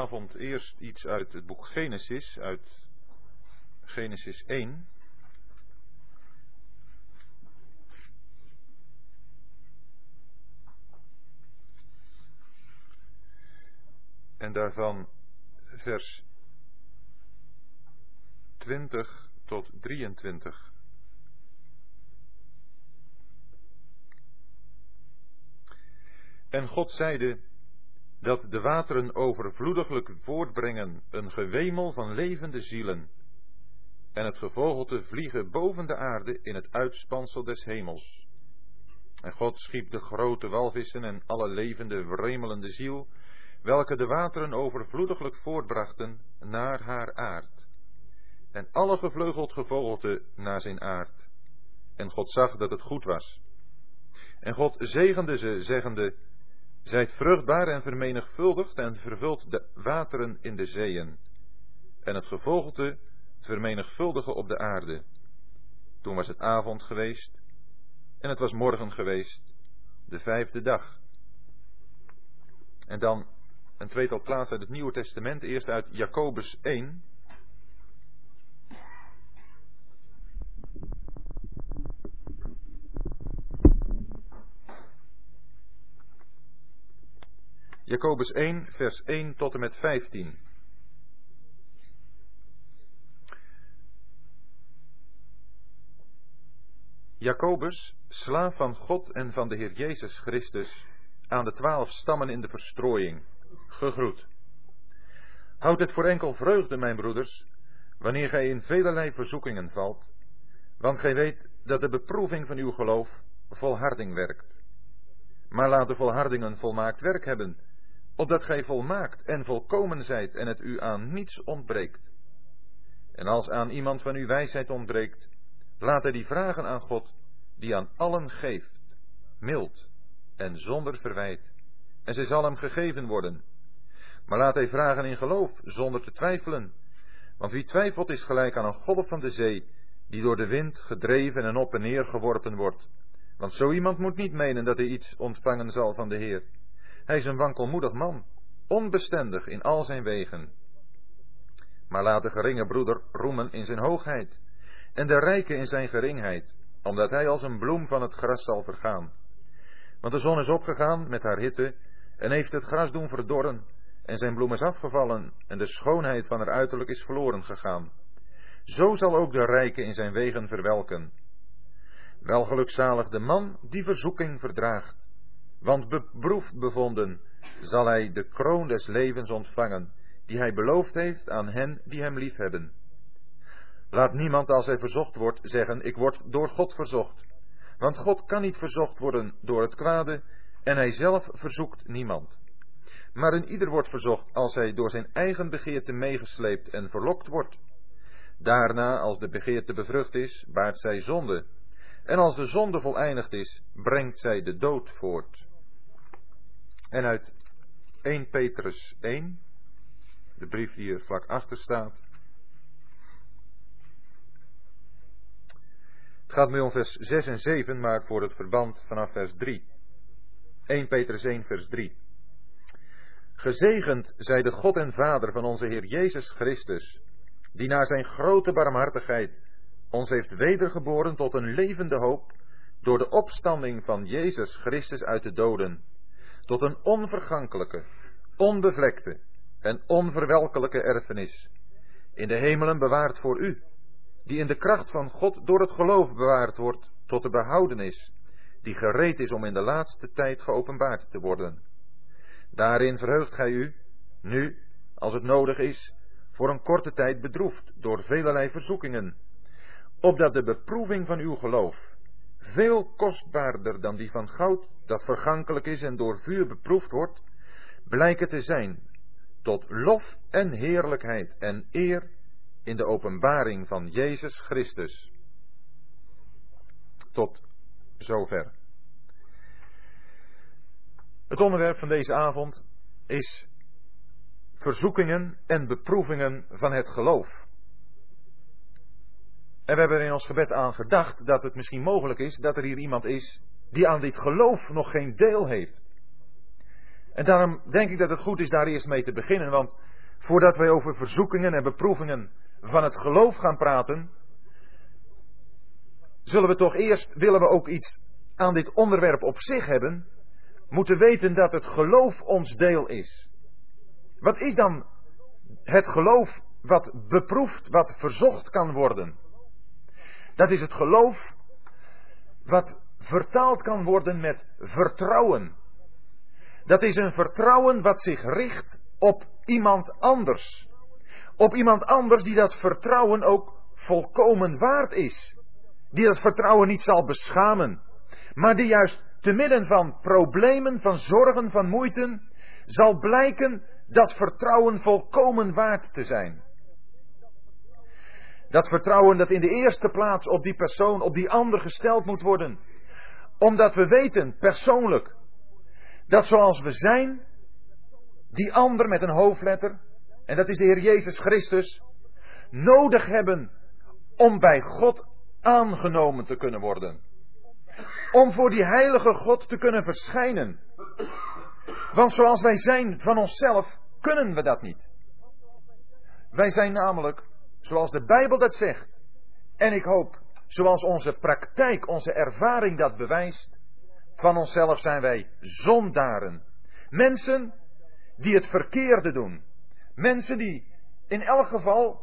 avond eerst iets uit het boek Genesis, uit Genesis 1. En daarvan vers 20 tot 23. En God zeide dat de wateren overvloediglijk voortbrengen een gewemel van levende zielen en het gevogelte vliegen boven de aarde in het uitspansel des hemels. En God schiep de grote walvissen en alle levende wremelende ziel, welke de wateren overvloediglijk voortbrachten naar haar aard. En alle gevleugeld gevogelte naar zijn aard. En God zag dat het goed was. En God zegende ze, zeggende, Zijt vruchtbaar en vermenigvuldigd en vervult de wateren in de zeeën. En het gevogelte vermenigvuldigen op de aarde. Toen was het avond geweest en het was morgen geweest, de vijfde dag. En dan een tweetal plaatsen uit het Nieuwe Testament, eerst uit Jacobus 1. Jacobus 1, vers 1 tot en met 15. Jacobus, slaaf van God en van de Heer Jezus Christus, aan de twaalf stammen in de verstrooiing, gegroet. Houd het voor enkel vreugde, mijn broeders, wanneer gij in velelei verzoekingen valt, want gij weet dat de beproeving van uw geloof volharding werkt. Maar laat de volharding een volmaakt werk hebben, opdat gij volmaakt en volkomen zijt en het u aan niets ontbreekt. En als aan iemand van u wijsheid ontbreekt, laat hij die vragen aan God, die aan allen geeft, mild en zonder verwijt, en zij zal hem gegeven worden. Maar laat hij vragen in geloof, zonder te twijfelen, want wie twijfelt is gelijk aan een golf van de zee, die door de wind gedreven en op en neer geworpen wordt. Want zo iemand moet niet menen dat hij iets ontvangen zal van de Heer. Hij is een wankelmoedig man, onbestendig in al zijn wegen. Maar laat de geringe broeder roemen in zijn hoogheid, en de rijke in zijn geringheid, omdat hij als een bloem van het gras zal vergaan. Want de zon is opgegaan met haar hitte, en heeft het gras doen verdorren, en zijn bloem is afgevallen, en de schoonheid van haar uiterlijk is verloren gegaan. Zo zal ook de rijke in zijn wegen verwelken. Wel gelukzalig de man die verzoeking verdraagt, want beproefd bevonden zal hij de kroon des levens ontvangen, die hij beloofd heeft aan hen die hem liefhebben. Laat niemand als hij verzocht wordt zeggen, ik word door God verzocht. Want God kan niet verzocht worden door het kwade en hij zelf verzoekt niemand. Maar een ieder wordt verzocht als hij door zijn eigen begeerte meegesleept en verlokt wordt. Daarna, als de begeerte bevrucht is, baart zij zonde. En als de zonde voleindigd is, brengt zij de dood voort. En uit 1 Petrus 1, de brief die er vlak achter staat. Het gaat nu om vers 6 en 7, maar voor het verband vanaf vers 3. 1 Petrus 1, vers 3. Gezegend zij de God en Vader van onze Heer Jezus Christus, die naar zijn grote barmhartigheid ons heeft wedergeboren tot een levende hoop door de opstanding van Jezus Christus uit de doden tot een onvergankelijke, onbevlekte en onverwelkelijke erfenis, in de hemelen bewaard voor u, die in de kracht van God door het geloof bewaard wordt tot de behoudenis, die gereed is om in de laatste tijd geopenbaard te worden. Daarin verheugt gij u, nu, als het nodig is, voor een korte tijd bedroefd door velelei verzoekingen, opdat de beproeving van uw geloof, veel kostbaarder dan die van goud, dat vergankelijk is en door vuur beproefd wordt, blijken te zijn tot lof en heerlijkheid en eer in de openbaring van Jezus Christus. Tot zover. Het onderwerp van deze avond is verzoekingen en beproevingen van het geloof. En we hebben er in ons gebed aan gedacht dat het misschien mogelijk is dat er hier iemand is die aan dit geloof nog geen deel heeft. En daarom denk ik dat het goed is daar eerst mee te beginnen, want voordat wij over verzoekingen en beproevingen van het geloof gaan praten, zullen we toch eerst, willen we ook iets aan dit onderwerp op zich hebben, moeten weten dat het geloof ons deel is. Wat is dan het geloof wat beproefd, wat verzocht kan worden? Dat is het geloof wat vertaald kan worden met vertrouwen. Dat is een vertrouwen wat zich richt op iemand anders. Op iemand anders die dat vertrouwen ook volkomen waard is. Die dat vertrouwen niet zal beschamen. Maar die juist te midden van problemen, van zorgen, van moeite, zal blijken dat vertrouwen volkomen waard te zijn. Dat vertrouwen dat in de eerste plaats op die persoon, op die ander gesteld moet worden. Omdat we weten, persoonlijk, dat zoals we zijn, die ander met een hoofdletter, en dat is de Heer Jezus Christus, nodig hebben om bij God aangenomen te kunnen worden. Om voor die heilige God te kunnen verschijnen. Want zoals wij zijn van onszelf, kunnen we dat niet. Wij zijn namelijk, zoals de Bijbel dat zegt, en ik hoop, zoals onze praktijk, onze ervaring dat bewijst, van onszelf zijn wij zondaren. Mensen die het verkeerde doen. Mensen die in elk geval,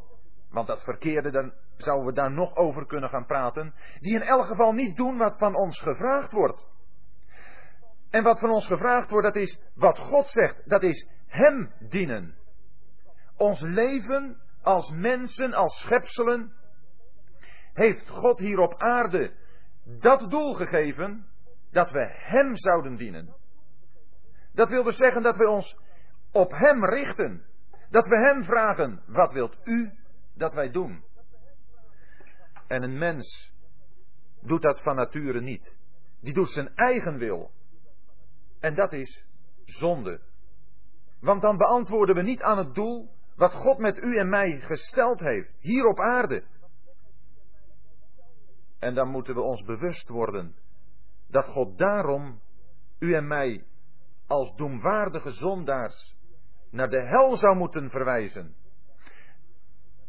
want dat verkeerde, dan zouden we daar nog over kunnen gaan praten, die in elk geval niet doen wat van ons gevraagd wordt. En wat van ons gevraagd wordt, dat is wat God zegt, dat is Hem dienen. Ons leven als mensen, als schepselen, heeft God hier op aarde dat doel gegeven dat we Hem zouden dienen. Dat wil dus zeggen dat we ons op Hem richten. Dat we Hem vragen, wat wilt U dat wij doen? En een mens doet dat van nature niet. Die doet zijn eigen wil. En dat is zonde. Want dan beantwoorden we niet aan het doel wat God met u en mij gesteld heeft, hier op aarde. En dan moeten we ons bewust worden dat God daarom u en mij als doemwaardige zondaars naar de hel zou moeten verwijzen.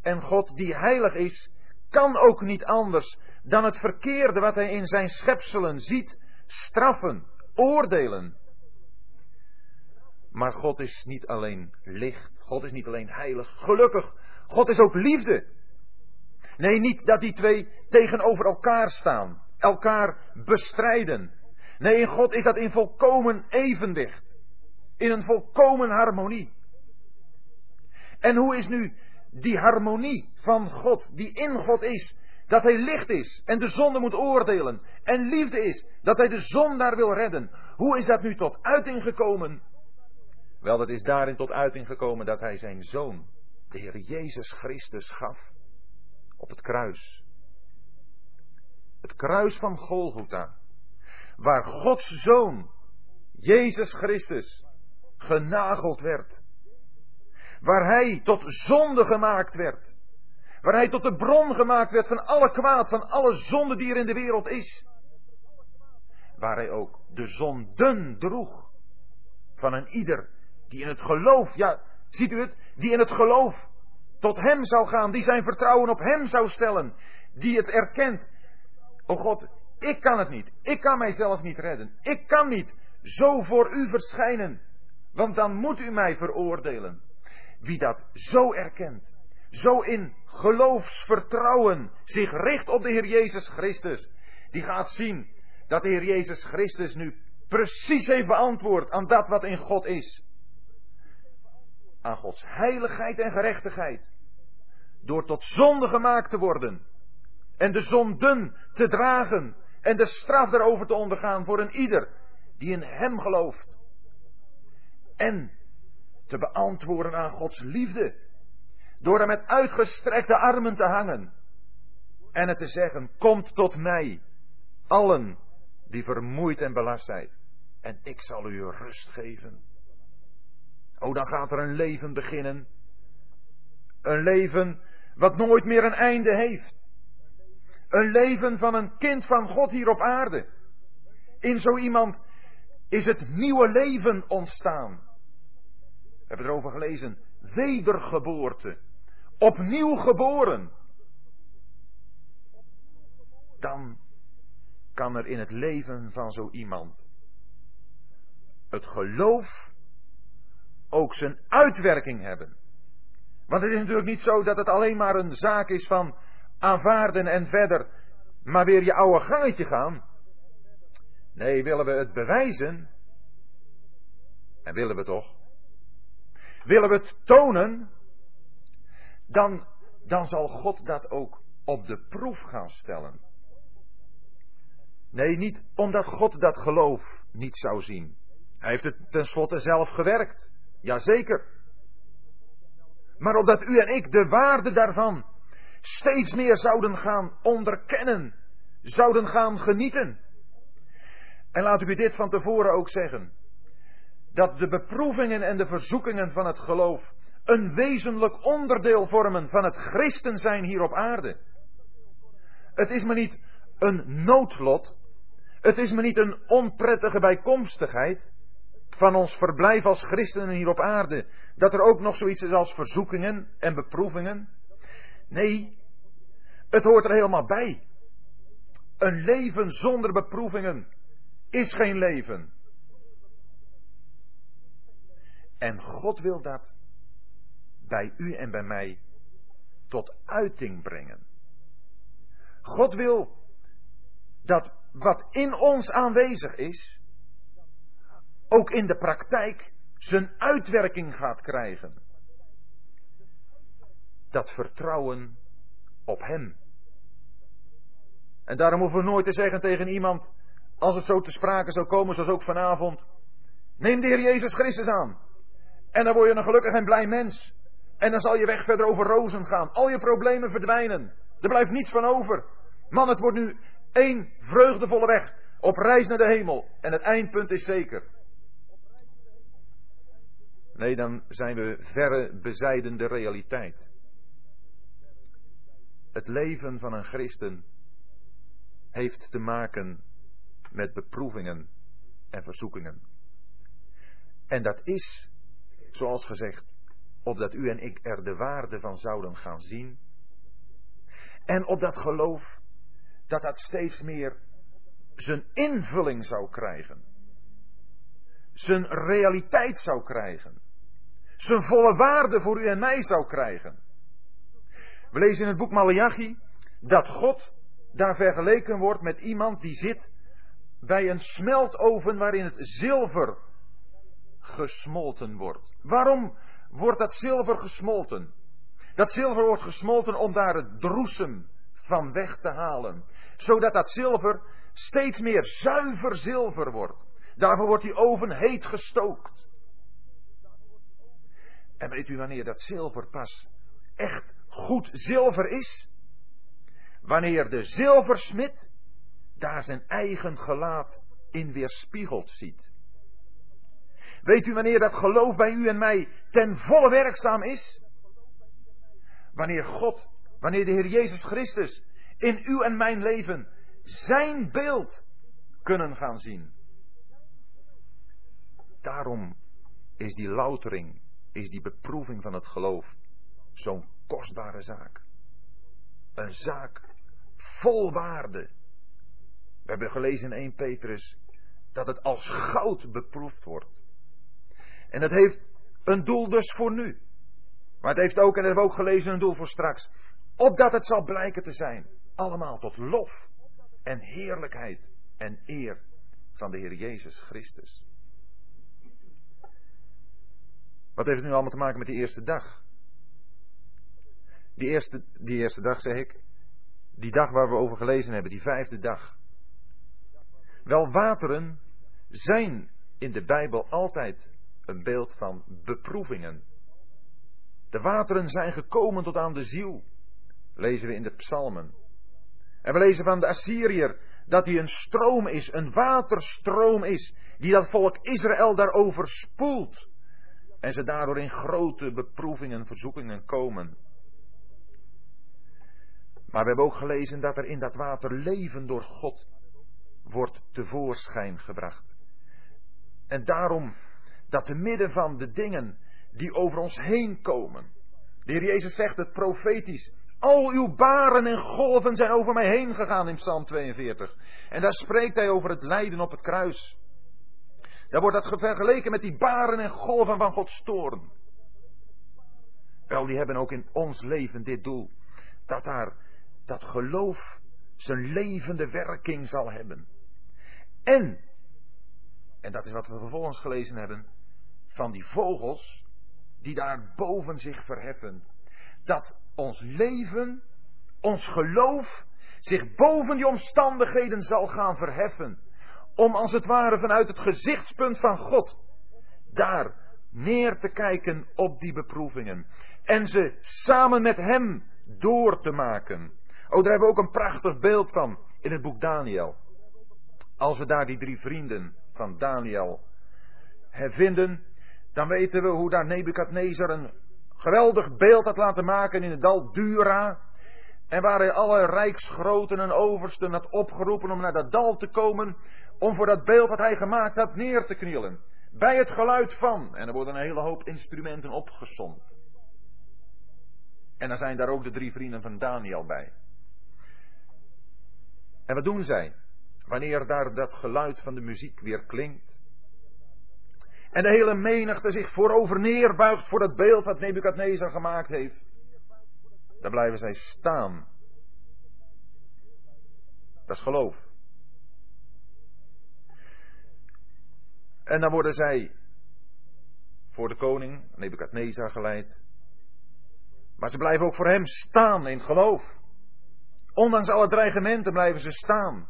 En God die heilig is, kan ook niet anders dan het verkeerde wat hij in zijn schepselen ziet, straffen, oordelen. Maar God is niet alleen licht, God is niet alleen heilig, gelukkig, God is ook liefde. Nee, niet dat die twee tegenover elkaar staan, elkaar bestrijden. Nee, in God is dat in volkomen evenwicht, in een volkomen harmonie. En hoe is nu die harmonie van God, die in God is, dat hij licht is en de zonde moet oordelen. En liefde is, dat hij de zondaar wil redden. Hoe is dat nu tot uiting gekomen? Wel, dat is daarin tot uiting gekomen dat hij zijn zoon, de Heer Jezus Christus, gaf op het kruis. Het kruis van Golgotha, waar Gods zoon, Jezus Christus, genageld werd. Waar hij tot zonde gemaakt werd. Waar hij tot de bron gemaakt werd van alle kwaad, van alle zonde die er in de wereld is. Waar hij ook de zonden droeg van een ieder die in het geloof, ja, ziet u het, die in het geloof tot hem zou gaan, die zijn vertrouwen op hem zou stellen, die het erkent. O God, ik kan het niet, ik kan mijzelf niet redden, ik kan niet zo voor u verschijnen, want dan moet u mij veroordelen. Wie dat zo erkent, zo in geloofsvertrouwen zich richt op de Heer Jezus Christus, die gaat zien dat de Heer Jezus Christus nu precies heeft beantwoord aan dat wat in God is. Aan Gods heiligheid en gerechtigheid. Door tot zonde gemaakt te worden. En de zonden te dragen. En de straf daarover te ondergaan voor een ieder die in Hem gelooft. En te beantwoorden aan Gods liefde. Door er met uitgestrekte armen te hangen. En het te zeggen, komt tot mij, allen die vermoeid en belast zijn. En ik zal u rust geven. Oh, dan gaat er een leven beginnen. Een leven wat nooit meer een einde heeft. Een leven van een kind van God hier op aarde. In zo iemand is het nieuwe leven ontstaan. We hebben erover gelezen. Wedergeboorte. Opnieuw geboren. Dan kan er in het leven van zo iemand het geloof ook zijn uitwerking hebben. Want het is natuurlijk niet zo dat het alleen maar een zaak is van aanvaarden en verder maar weer je oude gangetje gaan. Nee, willen we het bewijzen? En willen we toch? Willen we het tonen? Dan, dan zal God dat ook op de proef gaan stellen. Nee, niet omdat God dat geloof niet zou zien. Hij heeft het tenslotte zelf gewerkt. Jazeker. Maar opdat u en ik de waarde daarvan steeds meer zouden gaan onderkennen, zouden gaan genieten. En laat ik u dit van tevoren ook zeggen. Dat de beproevingen en de verzoekingen van het geloof een wezenlijk onderdeel vormen van het christen zijn hier op aarde. Het is maar niet een noodlot. Het is me niet een onprettige bijkomstigheid van ons verblijf als christenen hier op aarde, dat er ook nog zoiets is als verzoekingen en beproevingen. Nee, het hoort er helemaal bij. Een leven zonder beproevingen is geen leven. En God wil dat bij u en bij mij tot uiting brengen. God wil dat wat in ons aanwezig is, ook in de praktijk zijn uitwerking gaat krijgen. Dat vertrouwen op Hem. En daarom hoeven we nooit te zeggen tegen iemand, als het zo te sprake zou komen, zoals ook vanavond, neem de Heer Jezus Christus aan. En dan word je een gelukkig en blij mens. En dan zal je weg verder over rozen gaan. Al je problemen verdwijnen. Er blijft niets van over. Man, het wordt nu één vreugdevolle weg. Op reis naar de hemel. En het eindpunt is zeker. Nee, dan zijn we verre bezijden de realiteit. Het leven van een christen heeft te maken met beproevingen en verzoekingen. En dat is, zoals gezegd, opdat u en ik er de waarde van zouden gaan zien. En op dat geloof dat dat steeds meer zijn invulling zou krijgen. Zijn realiteit zou krijgen. Zijn volle waarde voor u en mij zou krijgen. We lezen in het boek Malachi dat God daar vergeleken wordt met iemand die zit bij een smeltoven waarin het zilver gesmolten wordt. Waarom wordt dat zilver gesmolten? Dat zilver wordt gesmolten om daar het droesem van weg te halen. Zodat dat zilver steeds meer zuiver zilver wordt. Daarvoor wordt die oven heet gestookt. En weet u wanneer dat zilver pas echt goed zilver is? Wanneer de zilversmid daar zijn eigen gelaat in weerspiegeld ziet. Weet u wanneer dat geloof bij u en mij ten volle werkzaam is? Wanneer God, wanneer de Heer Jezus Christus in uw en mijn leven zijn beeld kunnen gaan zien. Daarom is die loutering, is die beproeving van het geloof zo'n kostbare zaak. Een zaak vol waarde. We hebben gelezen in 1 Petrus dat het als goud beproefd wordt. En het heeft een doel dus voor nu. Maar het heeft ook, en dat hebben ook gelezen, een doel voor straks. Opdat het zal blijken te zijn. Allemaal tot lof en heerlijkheid en eer van de Heer Jezus Christus. Wat heeft het nu allemaal te maken met die eerste dag? Die eerste, die eerste dag, zeg ik. Die dag waar we over gelezen hebben, die vijfde dag. Wel, wateren zijn in de Bijbel altijd een beeld van beproevingen. De wateren zijn gekomen tot aan de ziel, lezen we in de psalmen. En we lezen van de Assyriër dat hij een stroom is, een waterstroom is, die dat volk Israël daarover spoelt. En ze daardoor in grote beproevingen en verzoekingen komen. Maar we hebben ook gelezen dat er in dat water leven door God wordt tevoorschijn gebracht. En daarom dat te midden van de dingen die over ons heen komen. De Heer Jezus zegt het profetisch. Al uw baren en golven zijn over mij heen gegaan in Psalm 42. En daar spreekt hij over het lijden op het kruis. Daar wordt dat vergeleken met die baren en golven van Gods toorn. Wel, die hebben ook in ons leven dit doel. Dat daar dat geloof zijn levende werking zal hebben. En, en dat is wat we vervolgens gelezen hebben, van die vogels die daar boven zich verheffen. Dat ons leven, ons geloof, zich boven die omstandigheden zal gaan verheffen. Om als het ware vanuit het gezichtspunt van God daar neer te kijken op die beproevingen. En ze samen met Hem door te maken. Oh, daar hebben we ook een prachtig beeld van in het boek Daniel. Als we daar die drie vrienden van Daniel vinden, dan weten we hoe daar Nebukadnezar een geweldig beeld had laten maken in het dal Dura. En waar hij alle rijksgroten en oversten had opgeroepen om naar dat dal te komen, om voor dat beeld dat hij gemaakt had neer te knielen. Bij het geluid van. En er worden een hele hoop instrumenten opgesomd. En dan zijn daar ook de drie vrienden van Daniel bij. En wat doen zij? Wanneer daar dat geluid van de muziek weer klinkt. En de hele menigte zich voorover neerbuigt voor dat beeld wat Nebukadnezar gemaakt heeft. Dan blijven zij staan. Dat is geloof. En dan worden zij voor de koning, Nebukadnezar, geleid. Maar ze blijven ook voor hem staan in geloof. Ondanks alle dreigementen blijven ze staan.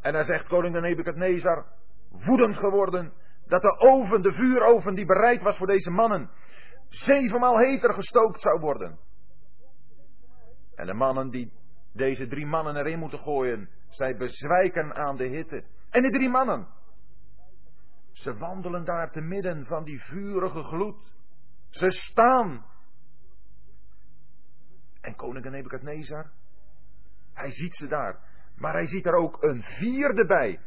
En dan zegt koning Nebukadnezar, woedend geworden, dat de oven, de vuuroven die bereid was voor deze mannen, zevenmaal heter gestookt zou worden. En de mannen die deze drie mannen erin moeten gooien, zij bezwijken aan de hitte. En die drie mannen, ze wandelen daar te midden van die vurige gloed. Ze staan. En koning Nebukadnezar, hij ziet ze daar. Maar hij ziet er ook een vierde bij.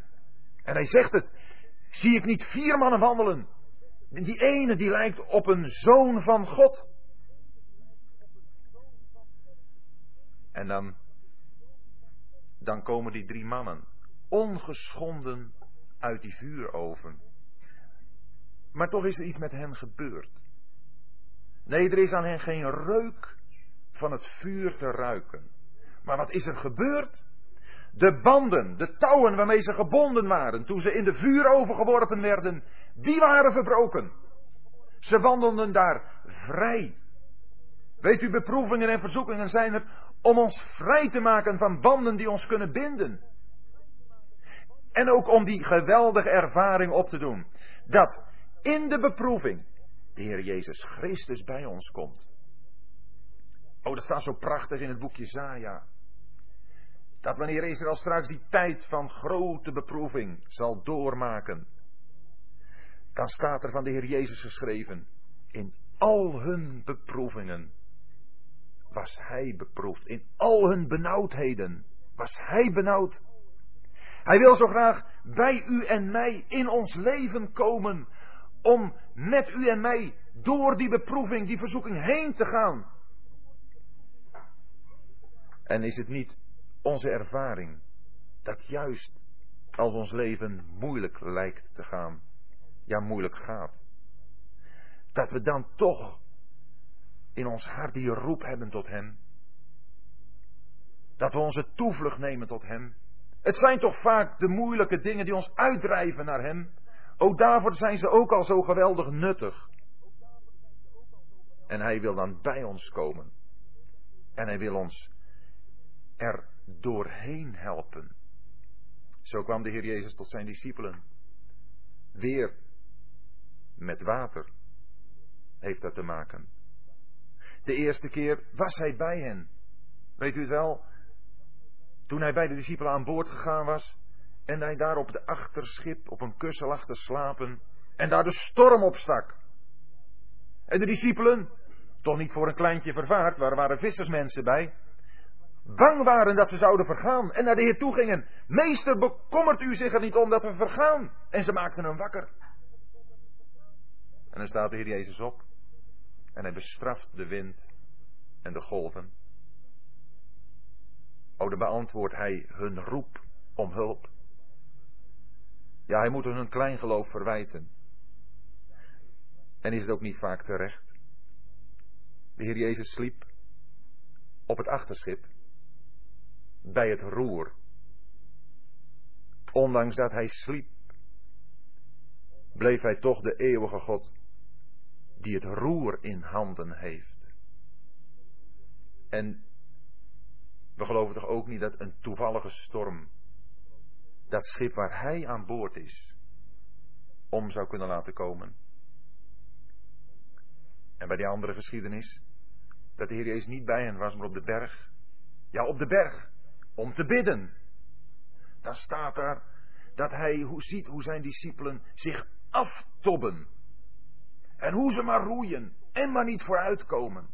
En hij zegt het. Zie ik niet vier mannen wandelen? Die ene die lijkt op een zoon van God. En dan, dan komen die drie mannen ongeschonden uit die vuuroven. Maar toch is er iets met hen gebeurd. Nee, er is aan hen geen reuk van het vuur te ruiken. Maar wat is er gebeurd? De banden, de touwen waarmee ze gebonden waren toen ze in de vuuroven geworpen werden, die waren verbroken. Ze wandelden daar vrij. Weet u, beproevingen en verzoekingen zijn er om ons vrij te maken van banden die ons kunnen binden. En ook om die geweldige ervaring op te doen. Dat in de beproeving de Heer Jezus Christus bij ons komt. Oh, dat staat zo prachtig in het boekje Zaja. Dat wanneer Israël straks die tijd van grote beproeving zal doormaken, dan staat er van de Heer Jezus geschreven, in al hun beproevingen was Hij beproefd. In al hun benauwdheden was Hij benauwd. Hij wil zo graag bij u en mij in ons leven komen om met u en mij door die beproeving, die verzoeking heen te gaan. En is het niet onze ervaring dat juist als ons leven moeilijk lijkt te gaan, ja moeilijk gaat, dat we dan toch in ons hart die roep hebben tot Hem? Dat we onze toevlucht nemen tot Hem? Het zijn toch vaak de moeilijke dingen die ons uitdrijven naar Hem? Ook daarvoor zijn ze ook al zo geweldig nuttig. En Hij wil dan bij ons komen. En Hij wil ons er doorheen helpen. Zo kwam de Heer Jezus tot zijn discipelen. Weer met water heeft dat te maken. De eerste keer was hij bij hen. Weet u het wel? Toen hij bij de discipelen aan boord gegaan was en hij daar op de achterschip op een kussen lag te slapen en daar de storm opstak. En de discipelen, toch niet voor een kleintje vervaard, waar waren vissersmensen bij, bang waren dat ze zouden vergaan en naar de Heer toe gingen. Meester, bekommert u zich er niet om dat we vergaan? En ze maakten hem wakker. En dan staat de Heer Jezus op en hij bestraft de wind en de golven. O, dan beantwoordt hij hun roep om hulp. Ja, hij moet hun klein geloof verwijten. En is het ook niet vaak terecht? De Heer Jezus sliep op het achterschip bij het roer. Ondanks dat hij sliep, bleef hij toch de eeuwige God die het roer in handen heeft. En we geloven toch ook niet dat een toevallige storm dat schip waar hij aan boord is om zou kunnen laten komen. En bij die andere geschiedenis, dat de Heer Jezus niet bij hen was, maar op de berg. Ja, op de berg om te bidden. Dan staat daar dat hij hoe ziet hoe zijn discipelen zich aftobben. En hoe ze maar roeien en maar niet vooruitkomen.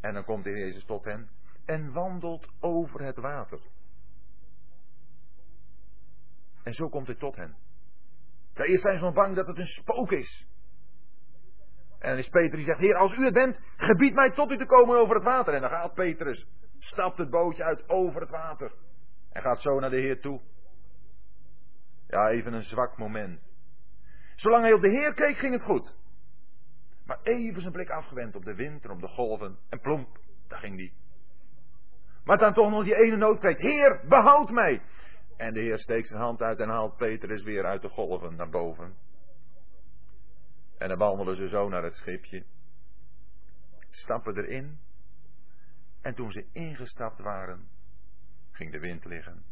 En dan komt de Heer Jezus tot hen en wandelt over het water. En zo komt hij tot hen. Ja, eerst zijn ze nog bang dat het een spook is. En dan is Peter die zegt, Heer, als u het bent, gebied mij tot u te komen over het water. En dan gaat Petrus stapt het bootje uit over het water. En gaat zo naar de Heer toe. Ja, even een zwak moment. Zolang hij op de Heer keek, ging het goed. Maar even zijn blik afgewend op de wind en op de golven. En plomp, daar ging die. Maar dan toch nog die ene noodkreet. Heer, behoud mij. En de Heer steekt zijn hand uit en haalt Petrus weer uit de golven naar boven. En dan wandelen ze zo naar het schipje. Stappen erin. En toen ze ingestapt waren, ging de wind liggen.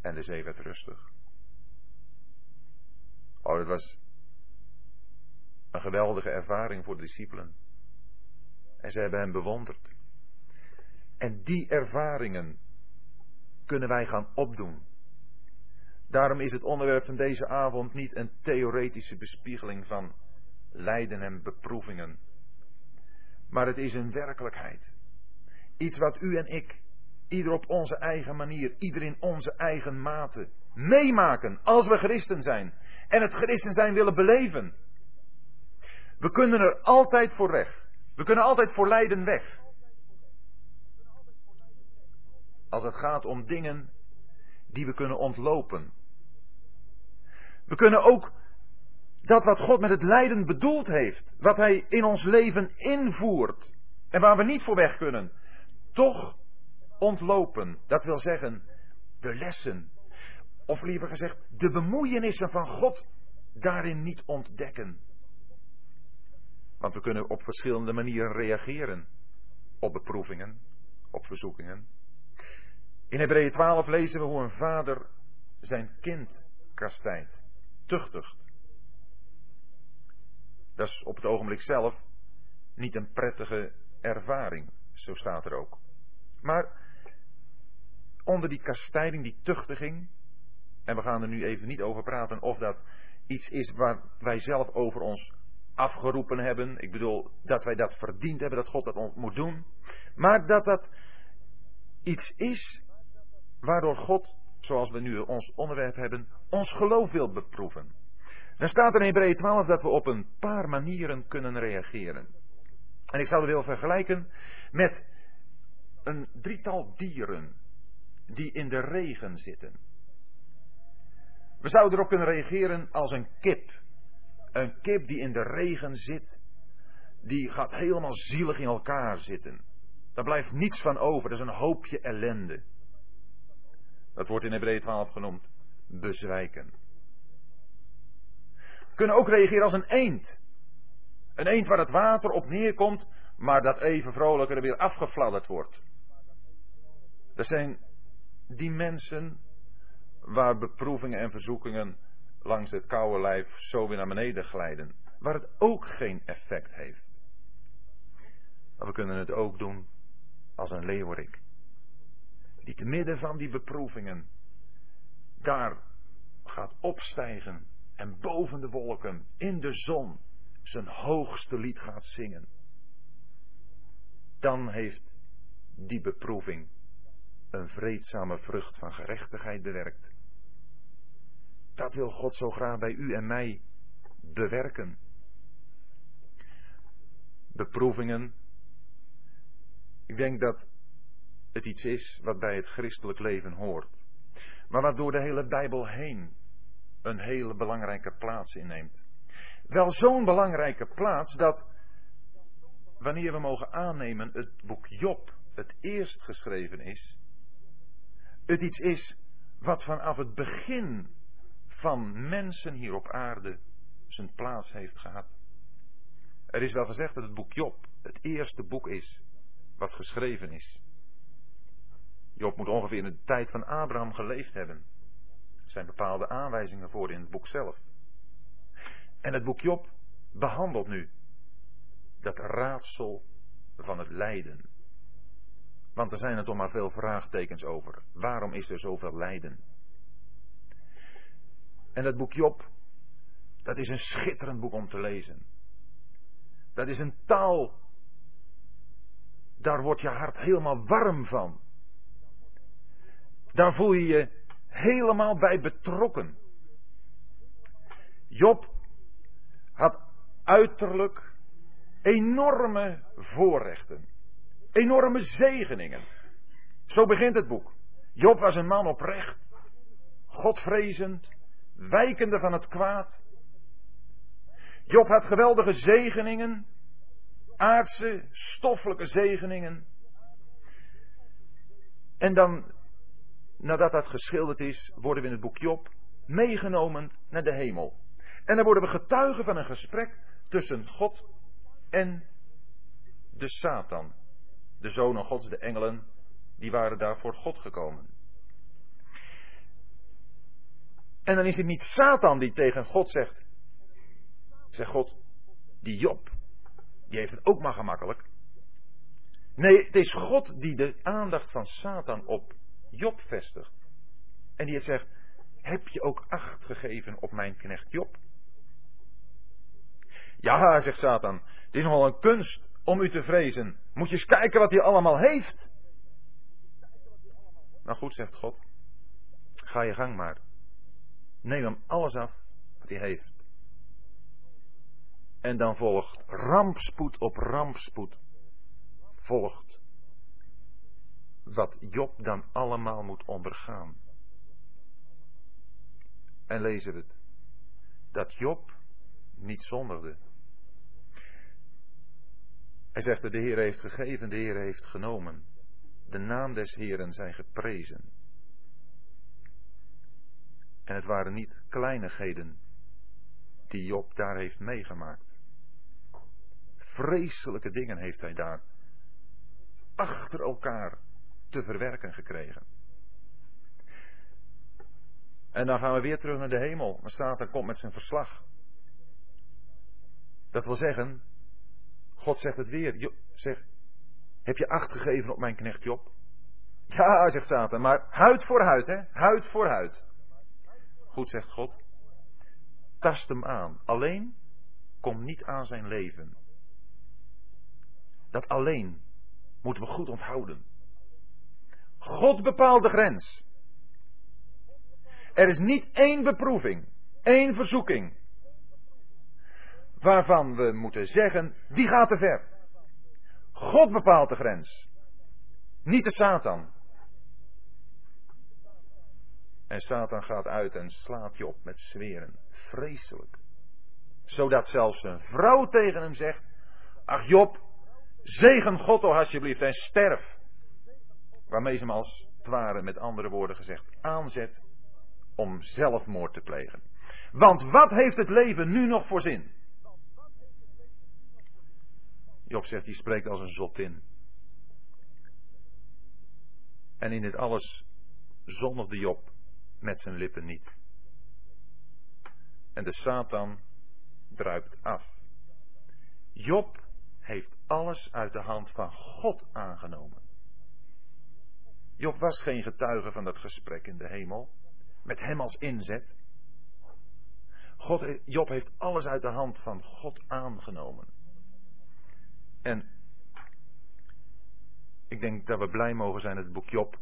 En de zee werd rustig. Oh, dat was een geweldige ervaring voor de discipelen. En ze hebben hem bewonderd. En die ervaringen kunnen wij gaan opdoen. Daarom is het onderwerp van deze avond niet een theoretische bespiegeling van lijden en beproevingen maar het is een werkelijkheid. Iets wat u en ik, ieder op onze eigen manier, ieder in onze eigen mate, meemaken als we christen zijn. En het christen zijn willen beleven. We kunnen er altijd voor weg. We kunnen altijd voor lijden weg. Als het gaat om dingen die we kunnen ontlopen. We kunnen ook dat wat God met het lijden bedoeld heeft, wat Hij in ons leven invoert en waar we niet voor weg kunnen, toch ontlopen. Dat wil zeggen, de lessen, of liever gezegd, de bemoeienissen van God daarin niet ontdekken. Want we kunnen op verschillende manieren reageren op beproevingen, op verzoekingen. In Hebreeën 12 lezen we hoe een vader zijn kind kastijdt, tuchtigt. Dat is op het ogenblik zelf niet een prettige ervaring, zo staat er ook. Maar onder die kastijding, die tuchtiging, en we gaan er nu even niet over praten of dat iets is waar wij zelf over ons afgeroepen hebben. Ik bedoel, dat wij dat verdiend hebben, dat God dat moet doen. Maar dat dat iets is waardoor God, zoals we nu ons onderwerp hebben, ons geloof wil beproeven. Dan staat er in Hebreeën 12 dat we op een paar manieren kunnen reageren. En ik zou het willen vergelijken met een drietal dieren die in de regen zitten. We zouden erop kunnen reageren als een kip. Een kip die in de regen zit, die gaat helemaal zielig in elkaar zitten. Daar blijft niets van over, dat is een hoopje ellende. Dat wordt in Hebreeën 12 genoemd bezwijken kunnen ook reageren als een eend. Een eend waar het water op neerkomt, maar dat even vrolijker weer afgefladderd wordt. Dat zijn die mensen waar beproevingen en verzoekingen langs het koude lijf zo weer naar beneden glijden. Waar het ook geen effect heeft. Maar we kunnen het ook doen als een leeuwerik. Die te midden van die beproevingen daar gaat opstijgen en boven de wolken, in de zon, zijn hoogste lied gaat zingen. Dan heeft die beproeving een vreedzame vrucht van gerechtigheid bewerkt. Dat wil God zo graag bij u en mij bewerken. Beproevingen. Ik denk dat het iets is wat bij het christelijk leven hoort. Maar wat door de hele Bijbel heen een hele belangrijke plaats inneemt. Wel zo'n belangrijke plaats dat wanneer we mogen aannemen het boek Job het eerst geschreven is, het iets is wat vanaf het begin van mensen hier op aarde zijn plaats heeft gehad. Er is wel gezegd dat het boek Job het eerste boek is wat geschreven is. Job moet ongeveer in de tijd van Abraham geleefd hebben. Er zijn bepaalde aanwijzingen voor in het boek zelf. En het boek Job behandelt nu dat raadsel van het lijden. Want er zijn er toch maar veel vraagtekens over. Waarom is er zoveel lijden? En dat boek Job, dat is een schitterend boek om te lezen. Dat is een taal, daar wordt je hart helemaal warm van. Daar voel je je helemaal bij betrokken. Job had uiterlijk enorme voorrechten, enorme zegeningen. Zo begint het boek. Job was een man oprecht, godvrezend, wijkende van het kwaad. Job had geweldige zegeningen, aardse, stoffelijke zegeningen. En dan, nadat dat geschilderd is, worden we in het boek Job meegenomen naar de hemel. En dan worden we getuigen van een gesprek tussen God en de Satan. De zonen Gods, de engelen, die waren daar voor God gekomen. En dan is het niet Satan die tegen God zegt. Zegt God, die Job, die heeft het ook maar gemakkelijk. Nee, het is God die de aandacht van Satan op Job vestigt. En die zegt, heb je ook acht gegeven op mijn knecht Job? Ja, zegt Satan, het is nogal een kunst om u te vrezen. Moet je eens kijken wat hij allemaal heeft. Nou goed, zegt God. Ga je gang maar. Neem hem alles af wat hij heeft. En dan volgt rampspoed op rampspoed. Volgt wat Job dan allemaal moet ondergaan. En lezen we het. Dat Job niet zondigde. Hij zegt dat de Heer heeft gegeven, de Heer heeft genomen. De naam des Heeren zijn geprezen. En het waren niet kleinigheden die Job daar heeft meegemaakt. Vreselijke dingen heeft hij daar achter elkaar te verwerken gekregen. En dan gaan we weer terug naar de hemel. Maar Satan komt met zijn verslag. Dat wil zeggen, God zegt het weer. zeg, heb je acht gegeven op mijn knecht Job? Ja, zegt Satan, maar huid voor huid, hè? Huid voor huid. Goed, zegt God. Tast hem aan. Alleen kom niet aan zijn leven. Dat alleen moeten we goed onthouden. God bepaalt de grens. Er is niet één beproeving, één verzoeking, waarvan we moeten zeggen, die gaat te ver. God bepaalt de grens, niet de Satan. En Satan gaat uit en slaat je op met zweren. Vreselijk. Zodat zelfs een vrouw tegen hem zegt: Ach Job, zegen God toch alsjeblieft en sterf. Waarmee ze hem als het ware, met andere woorden gezegd, aanzet om zelfmoord te plegen. Want wat heeft het leven nu nog voor zin? Job zegt, die spreekt als een zottin. En in dit alles zondigde Job met zijn lippen niet. En de Satan druipt af. Job heeft alles uit de hand van God aangenomen. Job was geen getuige van dat gesprek in de hemel, met hem als inzet. God, Job heeft alles uit de hand van God aangenomen. En Ik denk dat we blij mogen zijn dat het boek Job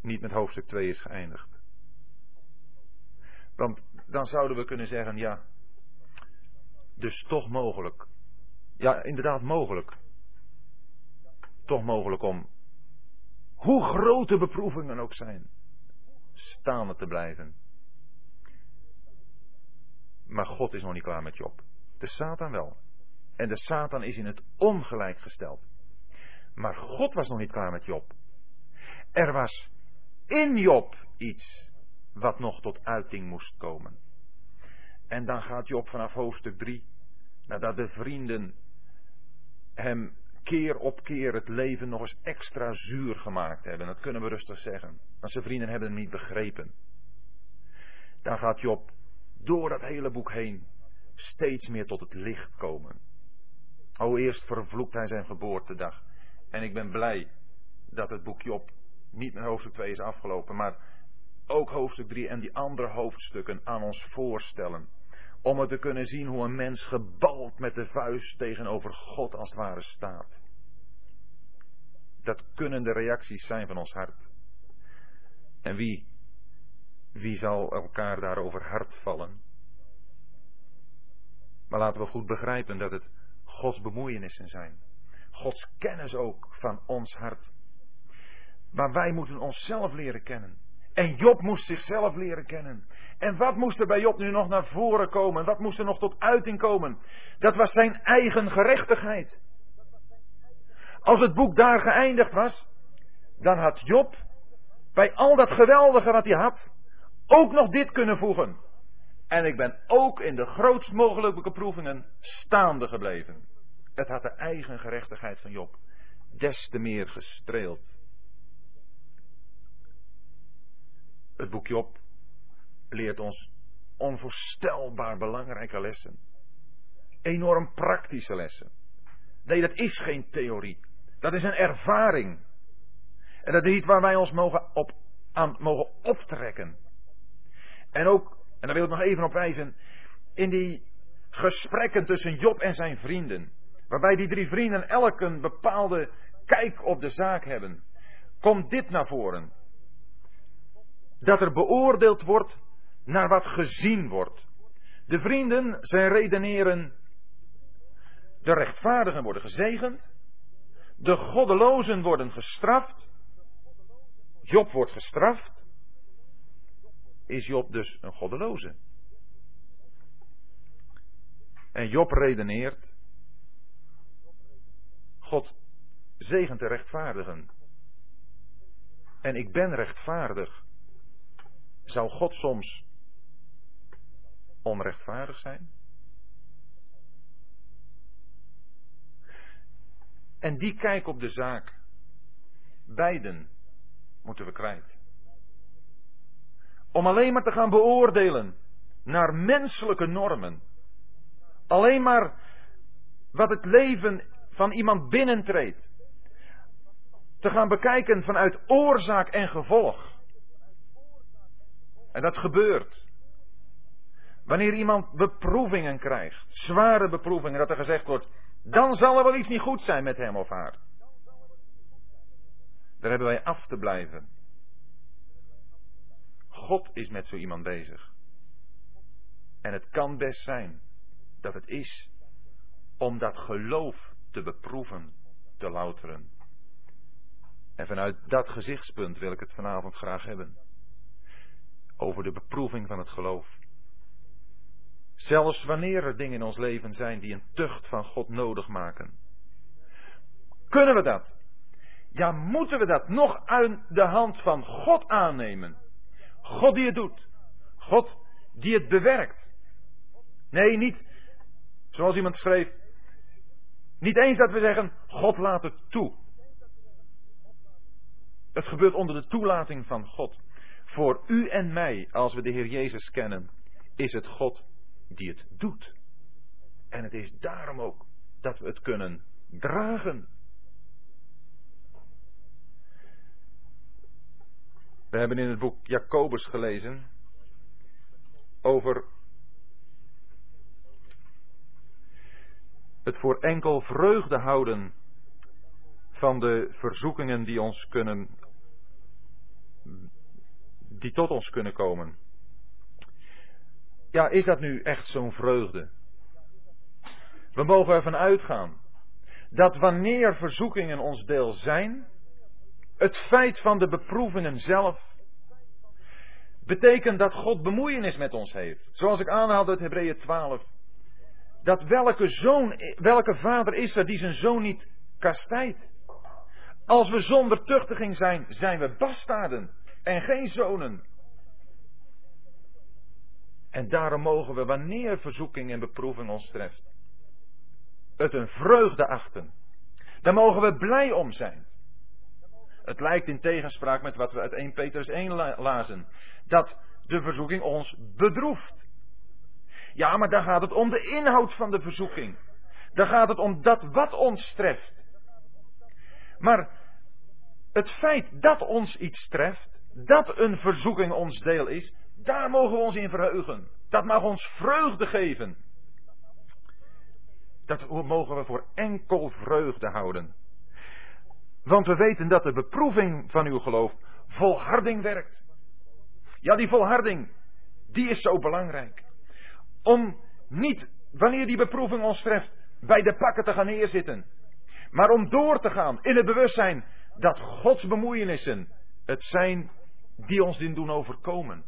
niet met hoofdstuk 2 is geëindigd. Want dan zouden we kunnen zeggen, ja, dus toch mogelijk. Ja, inderdaad mogelijk. Toch mogelijk om, hoe grote beproevingen ook zijn, staande te blijven. Maar God is nog niet klaar met Job. De Satan wel. En de Satan is in het ongelijk gesteld. Maar God was nog niet klaar met Job. Er was in Job iets wat nog tot uiting moest komen. En dan gaat Job vanaf hoofdstuk 3, nadat de vrienden hem keer op keer het leven nog eens extra zuur gemaakt hebben. Dat kunnen we rustig zeggen. Want zijn vrienden hebben hem niet begrepen. Dan gaat Job door dat hele boek heen steeds meer tot het licht komen. O, eerst vervloekt hij zijn geboortedag. En ik ben blij dat het boek Job niet met hoofdstuk 2 is afgelopen, maar ook hoofdstuk 3 en die andere hoofdstukken aan ons voorstellen. Om het te kunnen zien hoe een mens gebald met de vuist tegenover God als het ware staat. Dat kunnen de reacties zijn van ons hart. En wie, wie zal elkaar daarover hart vallen? Maar laten we goed begrijpen dat het Gods bemoeienissen zijn. Gods kennis ook van ons hart. Maar wij moeten onszelf leren kennen. En Job moest zichzelf leren kennen. En wat moest er bij Job nu nog naar voren komen? Wat moest er nog tot uiting komen? Dat was zijn eigen gerechtigheid. Als het boek daar geëindigd was, dan had Job bij al dat geweldige wat hij had, ook nog dit kunnen voegen. En ik ben ook in de grootst mogelijke beproevingen staande gebleven. Het had de eigen gerechtigheid van Job des te meer gestreeld. Het boek Job leert ons onvoorstelbaar belangrijke lessen. Enorm praktische lessen. Nee, dat is geen theorie. Dat is een ervaring. En dat is iets waar wij ons mogen op, aan mogen optrekken. En ook, en daar wil ik nog even op wijzen, in die gesprekken tussen Job en zijn vrienden. Waarbij die drie vrienden elk een bepaalde kijk op de zaak hebben. Komt dit naar voren. Dat er beoordeeld wordt naar wat gezien wordt. De vrienden zijn redeneren. De rechtvaardigen worden gezegend. De goddelozen worden gestraft. Job wordt gestraft. Is Job dus een goddeloze? En Job redeneert. God zegent de rechtvaardigen. En ik ben rechtvaardig. Zou God soms onrechtvaardig zijn? En die kijk op de zaak. Beiden moeten we kwijt. Om alleen maar te gaan beoordelen naar menselijke normen. Alleen maar wat het leven van iemand binnentreedt. Te gaan bekijken vanuit oorzaak en gevolg. En dat gebeurt. Wanneer iemand beproevingen krijgt, zware beproevingen, dat er gezegd wordt, dan zal er wel iets niet goed zijn met hem of haar. Daar hebben wij af te blijven. God is met zo iemand bezig. En het kan best zijn dat het is om dat geloof te beproeven, te louteren. En vanuit dat gezichtspunt wil ik het vanavond graag hebben. Over de beproeving van het geloof. Zelfs wanneer er dingen in ons leven zijn die een tucht van God nodig maken. Kunnen we dat? Ja, moeten we dat nog uit de hand van God aannemen? God die het doet. God die het bewerkt. Nee, niet zoals iemand schreef. Niet eens dat we zeggen, God laat het toe. Het gebeurt onder de toelating van God. Voor u en mij, als we de Heer Jezus kennen, is het God die het doet. En het is daarom ook dat we het kunnen dragen. We hebben in het boek Jacobus gelezen over het voor enkel vreugde houden van de verzoekingen die ons kunnen, die tot ons kunnen komen. Ja, is dat nu echt zo'n vreugde? We mogen ervan uitgaan dat wanneer verzoekingen ons deel zijn, het feit van de beproevingen zelf betekent dat God bemoeienis met ons heeft. Zoals ik aanhaalde uit Hebreeën 12. Dat welke zoon, welke vader is er die zijn zoon niet kastijdt? Als we zonder tuchtiging zijn, zijn we bastaarden en geen zonen. En daarom mogen we, wanneer verzoeking en beproeving ons treft, het een vreugde achten. Daar mogen we blij om zijn. Het lijkt in tegenspraak met wat we uit 1 Petrus 1 lazen. Dat de verzoeking ons bedroeft. Ja, maar daar gaat het om de inhoud van de verzoeking. Daar gaat het om dat wat ons treft. Maar het feit dat ons iets treft, dat een verzoeking ons deel is, daar mogen we ons in verheugen. Dat mag ons vreugde geven. Dat mogen we voor enkel vreugde houden. Want we weten dat de beproeving van uw geloof volharding werkt. Ja, die volharding, die is zo belangrijk. Om niet, wanneer die beproeving ons treft, bij de pakken te gaan neerzitten. Maar om door te gaan in het bewustzijn dat Gods bemoeienissen het zijn die ons dit doen overkomen.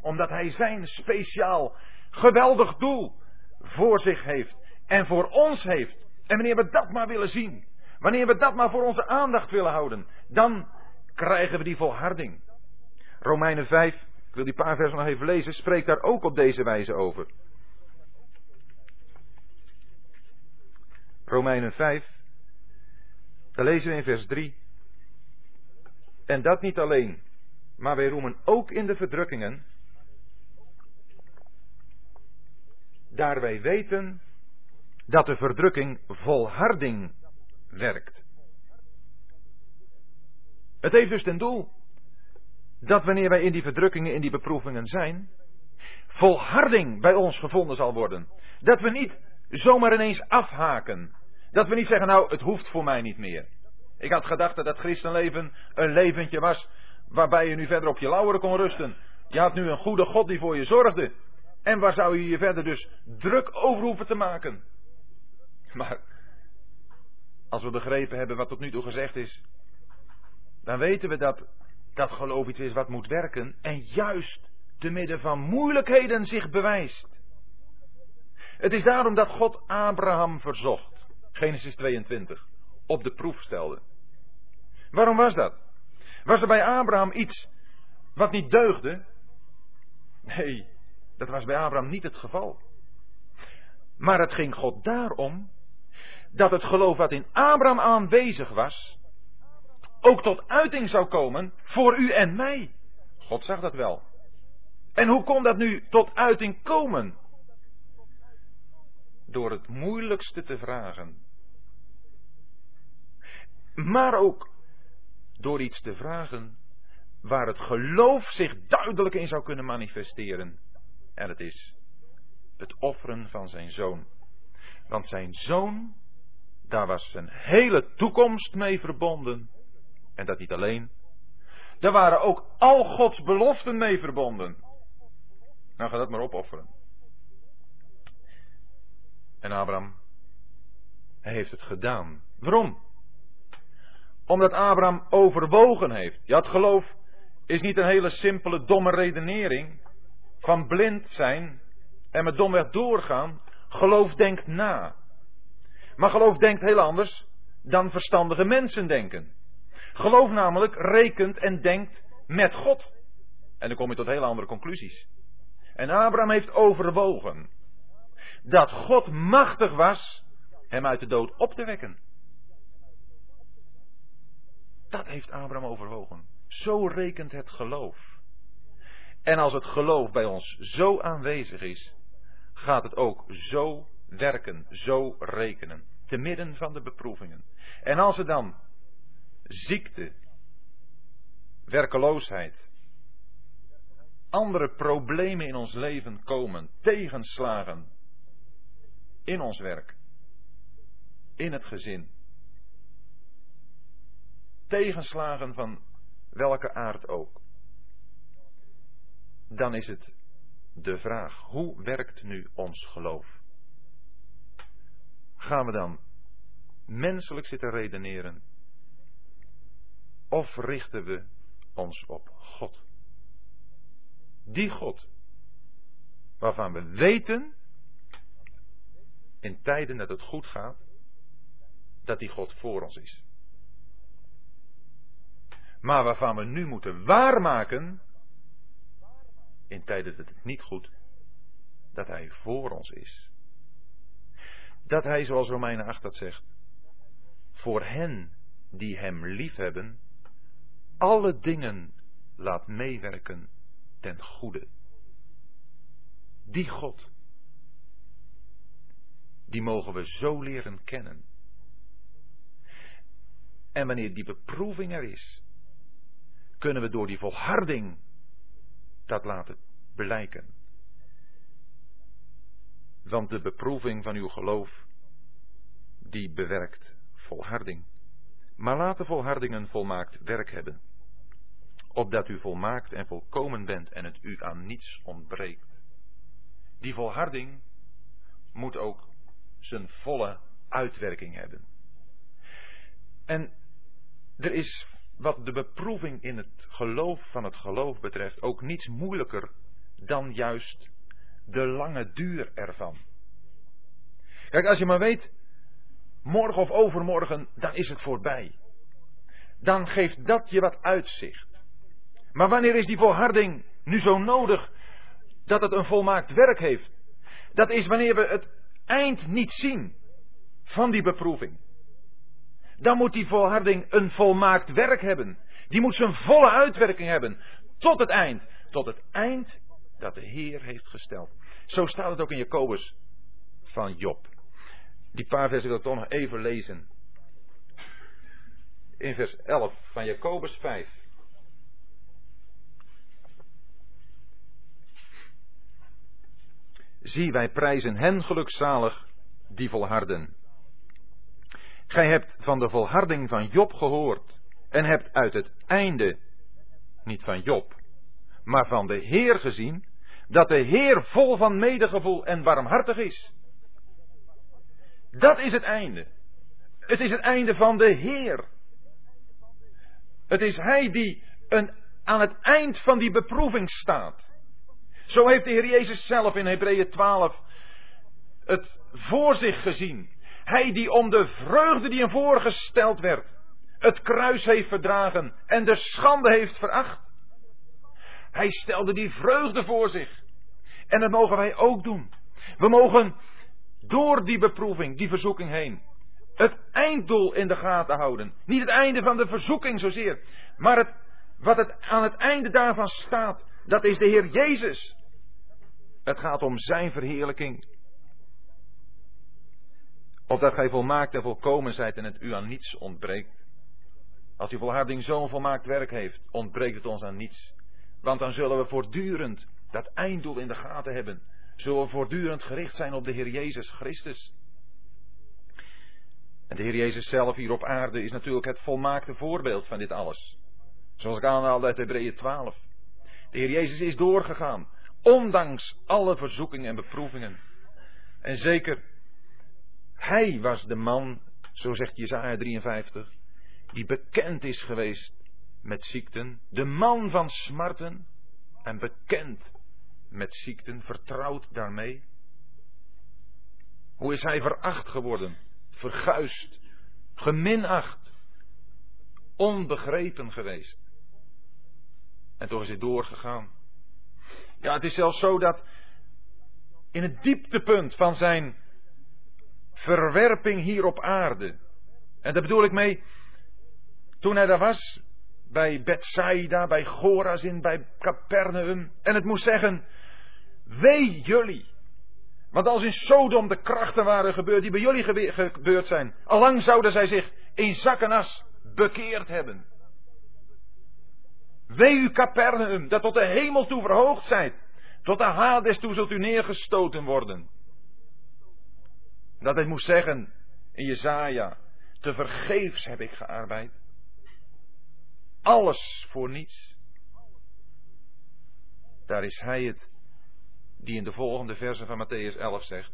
Omdat Hij zijn speciaal geweldig doel voor zich heeft en voor ons heeft. En wanneer we dat maar willen zien, wanneer we dat maar voor onze aandacht willen houden, dan krijgen we die volharding. Romeinen 5, ik wil die paar versen nog even lezen, spreekt daar ook op deze wijze over. Romeinen 5, daar lezen we in vers 3. En dat niet alleen, maar wij roemen ook in de verdrukkingen, daar wij weten dat de verdrukking volharding werkt. Het heeft dus ten doel dat wanneer wij in die verdrukkingen, in die beproevingen zijn, volharding bij ons gevonden zal worden. Dat we niet zomaar ineens afhaken. Dat we niet zeggen, nou, het hoeft voor mij niet meer. Ik had gedacht dat het christenleven een leventje was waarbij je nu verder op je lauweren kon rusten. Je had nu een goede God die voor je zorgde. En waar zou je je verder dus druk over hoeven te maken? Maar als we begrepen hebben wat tot nu toe gezegd is, dan weten we dat dat geloof iets is wat moet werken en juist te midden van moeilijkheden zich bewijst. Het is daarom dat God Abraham verzocht, Genesis 22, op de proef stelde. Waarom was dat? Was er bij Abraham iets wat niet deugde? Nee, dat was bij Abraham niet het geval. Maar het ging God daarom dat het geloof wat in Abraham aanwezig was, ook tot uiting zou komen voor u en mij. God zag dat wel. En hoe kon dat nu tot uiting komen? Door het moeilijkste te vragen. Maar ook door iets te vragen waar het geloof zich duidelijk in zou kunnen manifesteren. En het is het offeren van zijn zoon. Want zijn zoon, daar was zijn hele toekomst mee verbonden. En dat niet alleen. Daar waren ook al Gods beloften mee verbonden. Nou, ga dat maar opofferen. En Abraham, hij heeft het gedaan. Waarom? Omdat Abraham overwogen heeft. Ja, het geloof is niet een hele simpele, domme redenering van blind zijn en met domweg doorgaan. Geloof denkt na. Maar geloof denkt heel anders dan verstandige mensen denken. Geloof namelijk rekent en denkt met God. En dan kom je tot hele andere conclusies. En Abraham heeft overwogen dat God machtig was hem uit de dood op te wekken. Dat heeft Abraham overwogen. Zo rekent het geloof. En als het geloof bij ons zo aanwezig is, gaat het ook zo werken, zo rekenen, te midden van de beproevingen. En als er dan ziekte, werkeloosheid, andere problemen in ons leven komen, tegenslagen in ons werk, in het gezin, tegenslagen van welke aard ook. Dan is het de vraag, hoe werkt nu ons geloof? Gaan we dan menselijk zitten redeneren? Of richten we ons op God? Die God, waarvan we weten, in tijden dat het goed gaat, dat die God voor ons is. Maar waarvan we nu moeten waarmaken, in tijden dat het niet goed, dat Hij voor ons is. Dat Hij, zoals Romeinen 8 dat zegt, voor hen die Hem liefhebben, alle dingen laat meewerken ten goede. Die God, die mogen we zo leren kennen. En wanneer die beproeving er is, kunnen we door die volharding dat laten blijken. Want de beproeving van uw geloof, die bewerkt volharding. Maar laat de volharding een volmaakt werk hebben, opdat u volmaakt en volkomen bent en het u aan niets ontbreekt. Die volharding moet ook zijn volle uitwerking hebben. En er is wat de beproeving in het geloof van het geloof betreft ook niets moeilijker dan juist de lange duur ervan. Kijk, als je maar weet, morgen of overmorgen, dan is het voorbij. Dan geeft dat je wat uitzicht. Maar wanneer is die volharding nu zo nodig dat het een volmaakt werk heeft? Dat is wanneer we het eind niet zien van die beproeving dan moet die volharding een volmaakt werk hebben. Die moet zijn volle uitwerking hebben. Tot het eind. Tot het eind dat de Heer heeft gesteld. Zo staat het ook in Jacobus van Job. Die paar versen wil ik toch nog even lezen. In vers 11 van Jacobus 5. Zie, wij prijzen hen gelukzalig die volharden. Gij hebt van de volharding van Job gehoord en hebt uit het einde, niet van Job, maar van de Heer gezien, dat de Heer vol van medegevoel en warmhartig is. Dat is het einde. Het is het einde van de Heer. Het is Hij die een, aan het eind van die beproeving staat. Zo heeft de Heer Jezus zelf in Hebreeën 12 het voor zich gezien. Hij die om de vreugde die hem voorgesteld werd, het kruis heeft verdragen en de schande heeft veracht. Hij stelde die vreugde voor zich. En dat mogen wij ook doen. We mogen door die beproeving, die verzoeking heen, het einddoel in de gaten houden. Niet het einde van de verzoeking zozeer, maar het, wat het aan het einde daarvan staat, dat is de Heer Jezus. Het gaat om Zijn verheerlijking Opdat gij volmaakt en volkomen zijt en het u aan niets ontbreekt. Als die volharding zo'n volmaakt werk heeft, ontbreekt het ons aan niets. Want dan zullen we voortdurend dat einddoel in de gaten hebben. Zullen we voortdurend gericht zijn op de Heer Jezus Christus. En de Heer Jezus zelf hier op aarde is natuurlijk het volmaakte voorbeeld van dit alles. Zoals ik aanhaalde uit Hebreeën 12. De Heer Jezus is doorgegaan, ondanks alle verzoekingen en beproevingen. En zeker hij was de man, zo zegt Jezaja 53, die bekend is geweest met ziekten, de man van smarten en bekend met ziekten, vertrouwd daarmee. Hoe is hij veracht geworden, verguist, geminacht, onbegrepen geweest. En toch is hij doorgegaan. Ja, het is zelfs zo dat in het dieptepunt van zijn verwerping hier op aarde. En daar bedoel ik mee, toen hij daar was, bij Bethsaida, bij Gorazin, bij Capernaum, en het moest zeggen, wee jullie. Want als in Sodom de krachten waren gebeurd die bij jullie gebeurd zijn, allang zouden zij zich in zak en as bekeerd hebben. Wee u Capernaum, dat tot de hemel toe verhoogd zijt. Tot de Hades toe zult u neergestoten worden. Dat hij moest zeggen in Jezaja, te vergeefs heb ik gearbeid. alles voor niets. Daar is hij het die in de volgende versen van Matthäus 11 zegt: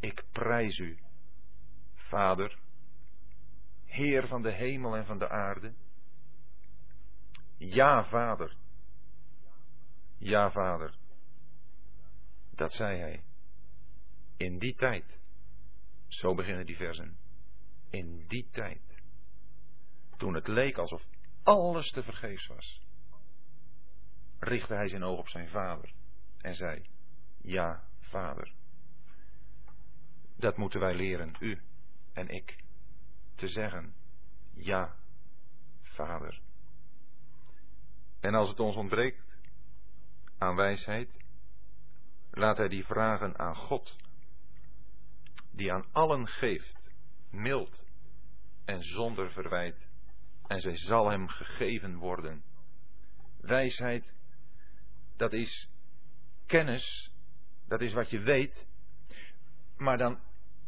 Ik prijs u, Vader, Heer van de hemel en van de aarde. Ja, Vader. Ja, Vader. Dat zei hij. In die tijd. Zo beginnen die versen. In die tijd. Toen het leek alsof alles te vergeefs was. Richtte hij zijn oog op zijn vader. En zei. Ja, Vader. Dat moeten wij leren, u en ik. Te zeggen. Ja, Vader. En als het ons ontbreekt aan wijsheid, laat hij die vragen aan God, die aan allen geeft, mild en zonder verwijt, en zij zal hem gegeven worden. Wijsheid, dat is kennis, dat is wat je weet, maar dan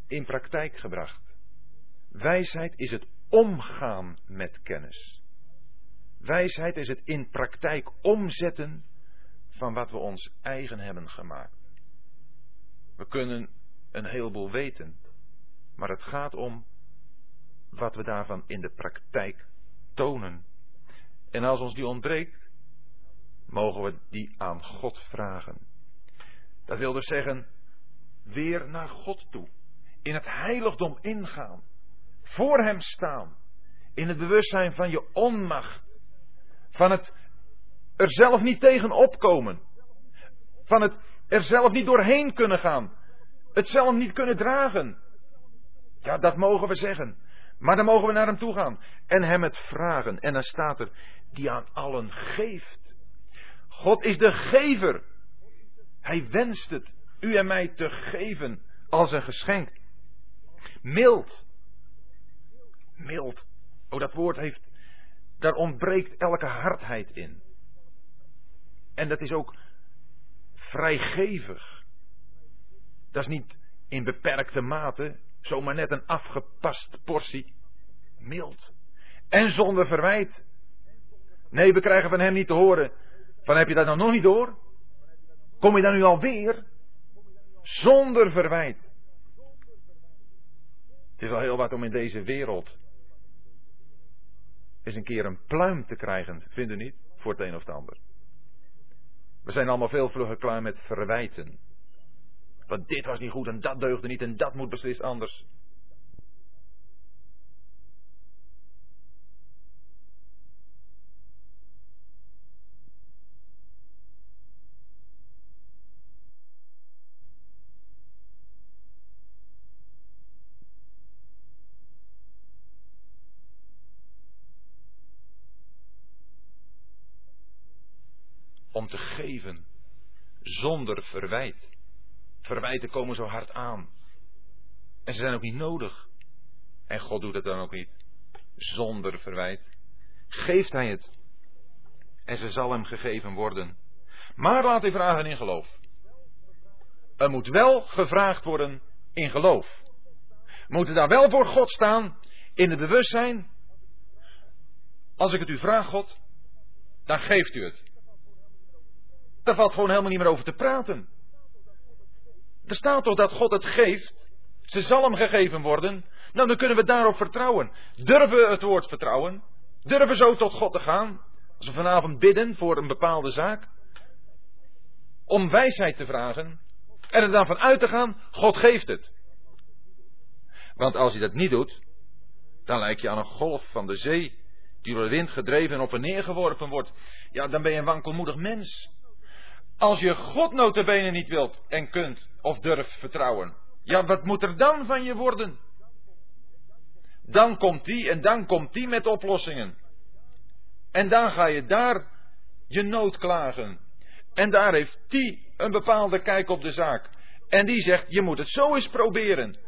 in praktijk gebracht. Wijsheid is het omgaan met kennis. Wijsheid is het in praktijk omzetten van wat we ons eigen hebben gemaakt. We kunnen een heleboel weten, maar het gaat om wat we daarvan in de praktijk tonen. En als ons die ontbreekt, mogen we die aan God vragen. Dat wil dus zeggen, weer naar God toe. In het heiligdom ingaan. Voor Hem staan. In het bewustzijn van je onmacht. Van het er zelf niet tegen opkomen. Van het er zelf niet doorheen kunnen gaan. Het zelf niet kunnen dragen. Ja, dat mogen we zeggen. Maar dan mogen we naar hem toe gaan. En hem het vragen. En dan staat er, die aan allen geeft. God is de gever. Hij wenst het u en mij te geven als een geschenk. Mild. Mild. Oh, dat woord heeft daar ontbreekt elke hardheid in. En dat is ook vrijgevig. Dat is niet in beperkte mate, zomaar net een afgepast portie. Mild. En zonder verwijt. Nee, we krijgen van hem niet te horen. Van heb je dat nou nog niet door? Kom je dan nu alweer? Zonder verwijt. Het is wel heel wat om in deze wereld eens een keer een pluim te krijgen, vindt u niet? Voor het een of het ander. We zijn allemaal veel vlugger klaar met verwijten. Want dit was niet goed en dat deugde niet en dat moet beslist anders. om te geven zonder verwijt. Verwijten komen zo hard aan. En ze zijn ook niet nodig. En God doet het dan ook niet. Zonder verwijt. Geeft hij het. En ze zal hem gegeven worden. Maar laat hij vragen in geloof. Er moet wel gevraagd worden in geloof. We moeten daar wel voor God staan. In het bewustzijn. Als ik het u vraag, God. Dan geeft u het. Daar valt gewoon helemaal niet meer over te praten. Er staat toch dat God het geeft. Ze zal hem gegeven worden. Nou, dan kunnen we daarop vertrouwen. Durven we het woord vertrouwen? Durven we zo tot God te gaan? Als we vanavond bidden voor een bepaalde zaak. Om wijsheid te vragen. En er dan van uit te gaan, God geeft het. Want als hij dat niet doet, dan lijk je aan een golf van de zee, die door de wind gedreven en op en neer geworpen wordt. Ja, dan ben je een wankelmoedig mens. Als je God notabene niet wilt en kunt of durft vertrouwen, ja, wat moet er dan van je worden? Dan komt die en dan komt die met oplossingen. En dan ga je daar je nood klagen. En daar heeft die een bepaalde kijk op de zaak. En die zegt, je moet het zo eens proberen.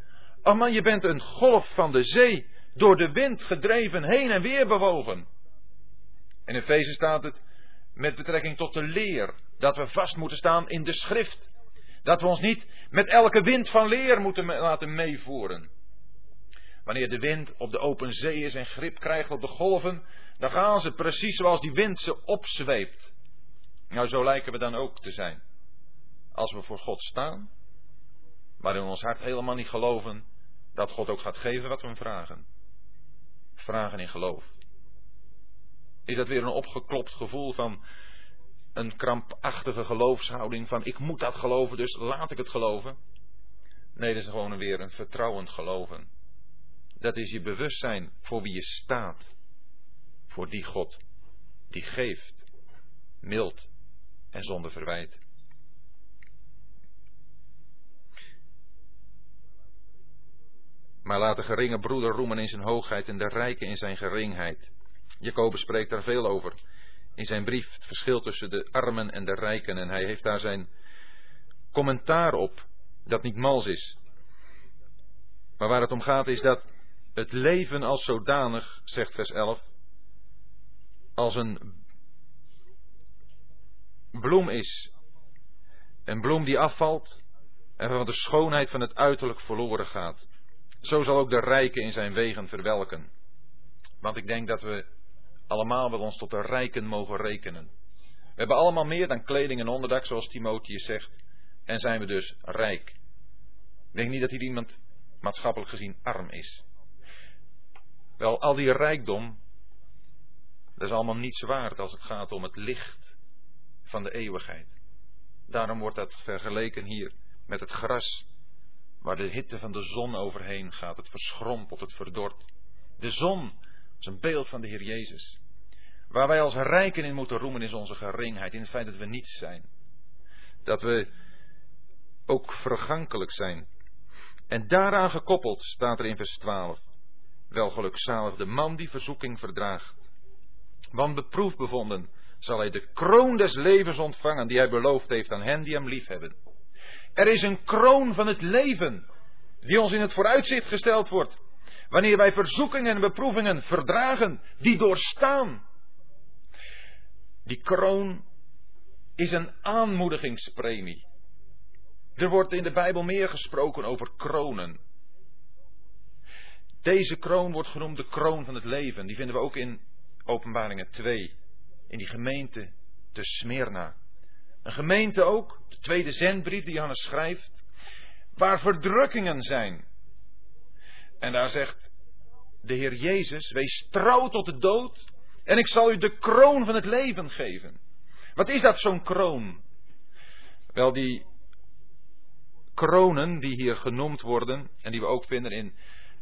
Oh man, je bent een golf van de zee, door de wind gedreven, heen en weer bewogen. In Efeze staat het met betrekking tot de leer dat we vast moeten staan in de schrift. Dat we ons niet met elke wind van leer moeten laten meevoeren. Wanneer de wind op de open zee is en grip krijgt op de golven, dan gaan ze precies zoals die wind ze opzweept. Nou, zo lijken we dan ook te zijn. Als we voor God staan, maar in ons hart helemaal niet geloven dat God ook gaat geven wat we hem vragen. Vragen in geloof. Is dat weer een opgeklopt gevoel van een krampachtige geloofshouding van ik moet dat geloven, dus laat ik het geloven? Nee, dat is gewoon weer een vertrouwend geloven. Dat is je bewustzijn voor wie je staat. Voor die God die geeft, mild en zonder verwijt. Maar laat de geringe broeder roemen in zijn hoogheid en de rijke in zijn geringheid. Jacobus spreekt daar veel over in zijn brief, het verschil tussen de armen en de rijken. En hij heeft daar zijn commentaar op, dat niet mals is. Maar waar het om gaat is dat het leven als zodanig, zegt vers 11, als een bloem is. Een bloem die afvalt en van de schoonheid van het uiterlijk verloren gaat. Zo zal ook de rijke in zijn wegen verwelken. Want ik denk dat we allemaal wel ons tot de rijken mogen rekenen. We hebben allemaal meer dan kleding en onderdak, zoals Timotheus zegt. En zijn we dus rijk. Ik denk niet dat hier iemand maatschappelijk gezien arm is. Wel, al die rijkdom, dat is allemaal niets waard als het gaat om het licht van de eeuwigheid. Daarom wordt dat vergeleken hier met het gras, waar de hitte van de zon overheen gaat. Het verschrompelt, het verdort. De zon is een beeld van de Heer Jezus. Waar wij als rijken in moeten roemen is onze geringheid, in het feit dat we niets zijn. Dat we ook vergankelijk zijn. En daaraan gekoppeld staat er in vers 12. Wel gelukzalig de man die verzoeking verdraagt. Want beproefd bevonden zal hij de kroon des levens ontvangen die hij beloofd heeft aan hen die hem liefhebben. Er is een kroon van het leven die ons in het vooruitzicht gesteld wordt. Wanneer wij verzoekingen en beproevingen verdragen, die doorstaan. Die kroon is een aanmoedigingspremie. Er wordt in de Bijbel meer gesproken over kronen. Deze kroon wordt genoemd de kroon van het leven. Die vinden we ook in Openbaringen 2. In die gemeente te Smyrna. Een gemeente ook, de tweede zendbrief die Johannes schrijft, waar verdrukkingen zijn. En daar zegt de Heer Jezus, wees trouw tot de dood en ik zal u de kroon van het leven geven. Wat is dat zo'n kroon? Wel, die kronen die hier genoemd worden en die we ook vinden in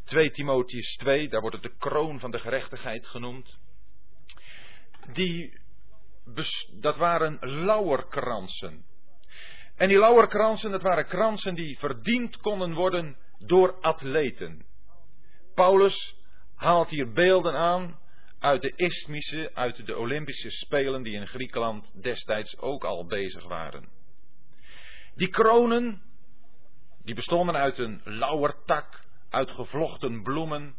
2 Timotheus 2, daar wordt het de kroon van de gerechtigheid genoemd. Die, dat waren lauwerkransen. En die lauwerkransen, dat waren kransen die verdiend konden worden door atleten. Paulus haalt hier beelden aan uit de Isthmische, uit de Olympische Spelen die in Griekenland destijds ook al bezig waren. Die kronen, die bestonden uit een lauwertak, uit gevlochten bloemen,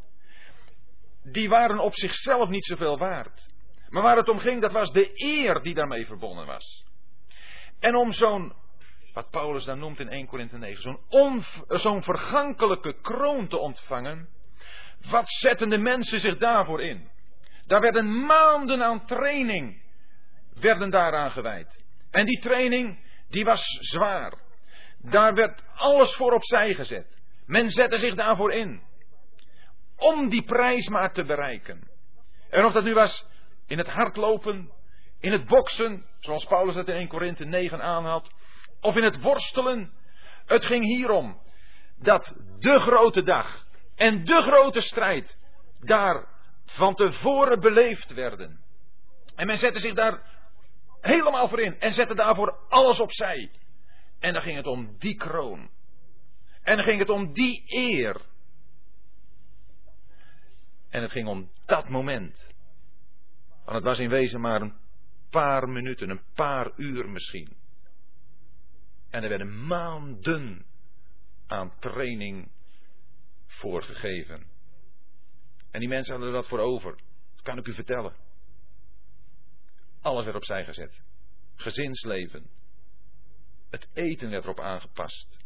die waren op zichzelf niet zoveel waard. Maar waar het om ging, dat was de eer die daarmee verbonden was. En om zo'n, wat Paulus dan noemt in 1 Korinthe 9, zo'n zo'n vergankelijke kroon te ontvangen, wat zetten de mensen zich daarvoor in? Daar werden maanden aan training, werden daaraan gewijd. En die training, die was zwaar. Daar werd alles voor opzij gezet. Men zette zich daarvoor in. Om die prijs maar te bereiken. En of dat nu was in het hardlopen, in het boksen, zoals Paulus het in 1 Korinthe 9 aanhaalt, of in het worstelen. Het ging hierom dat de grote dag en de grote strijd daar van tevoren beleefd werden. En men zette zich daar helemaal voor in en zette daarvoor alles opzij. En dan ging het om die kroon. En dan ging het om die eer. En het ging om dat moment. Want het was in wezen maar een paar minuten, een paar uur misschien. En er werden maanden aan training voorgegeven. En die mensen hadden wat voor over. Dat kan ik u vertellen. Alles werd opzij gezet. Gezinsleven. Het eten werd erop aangepast.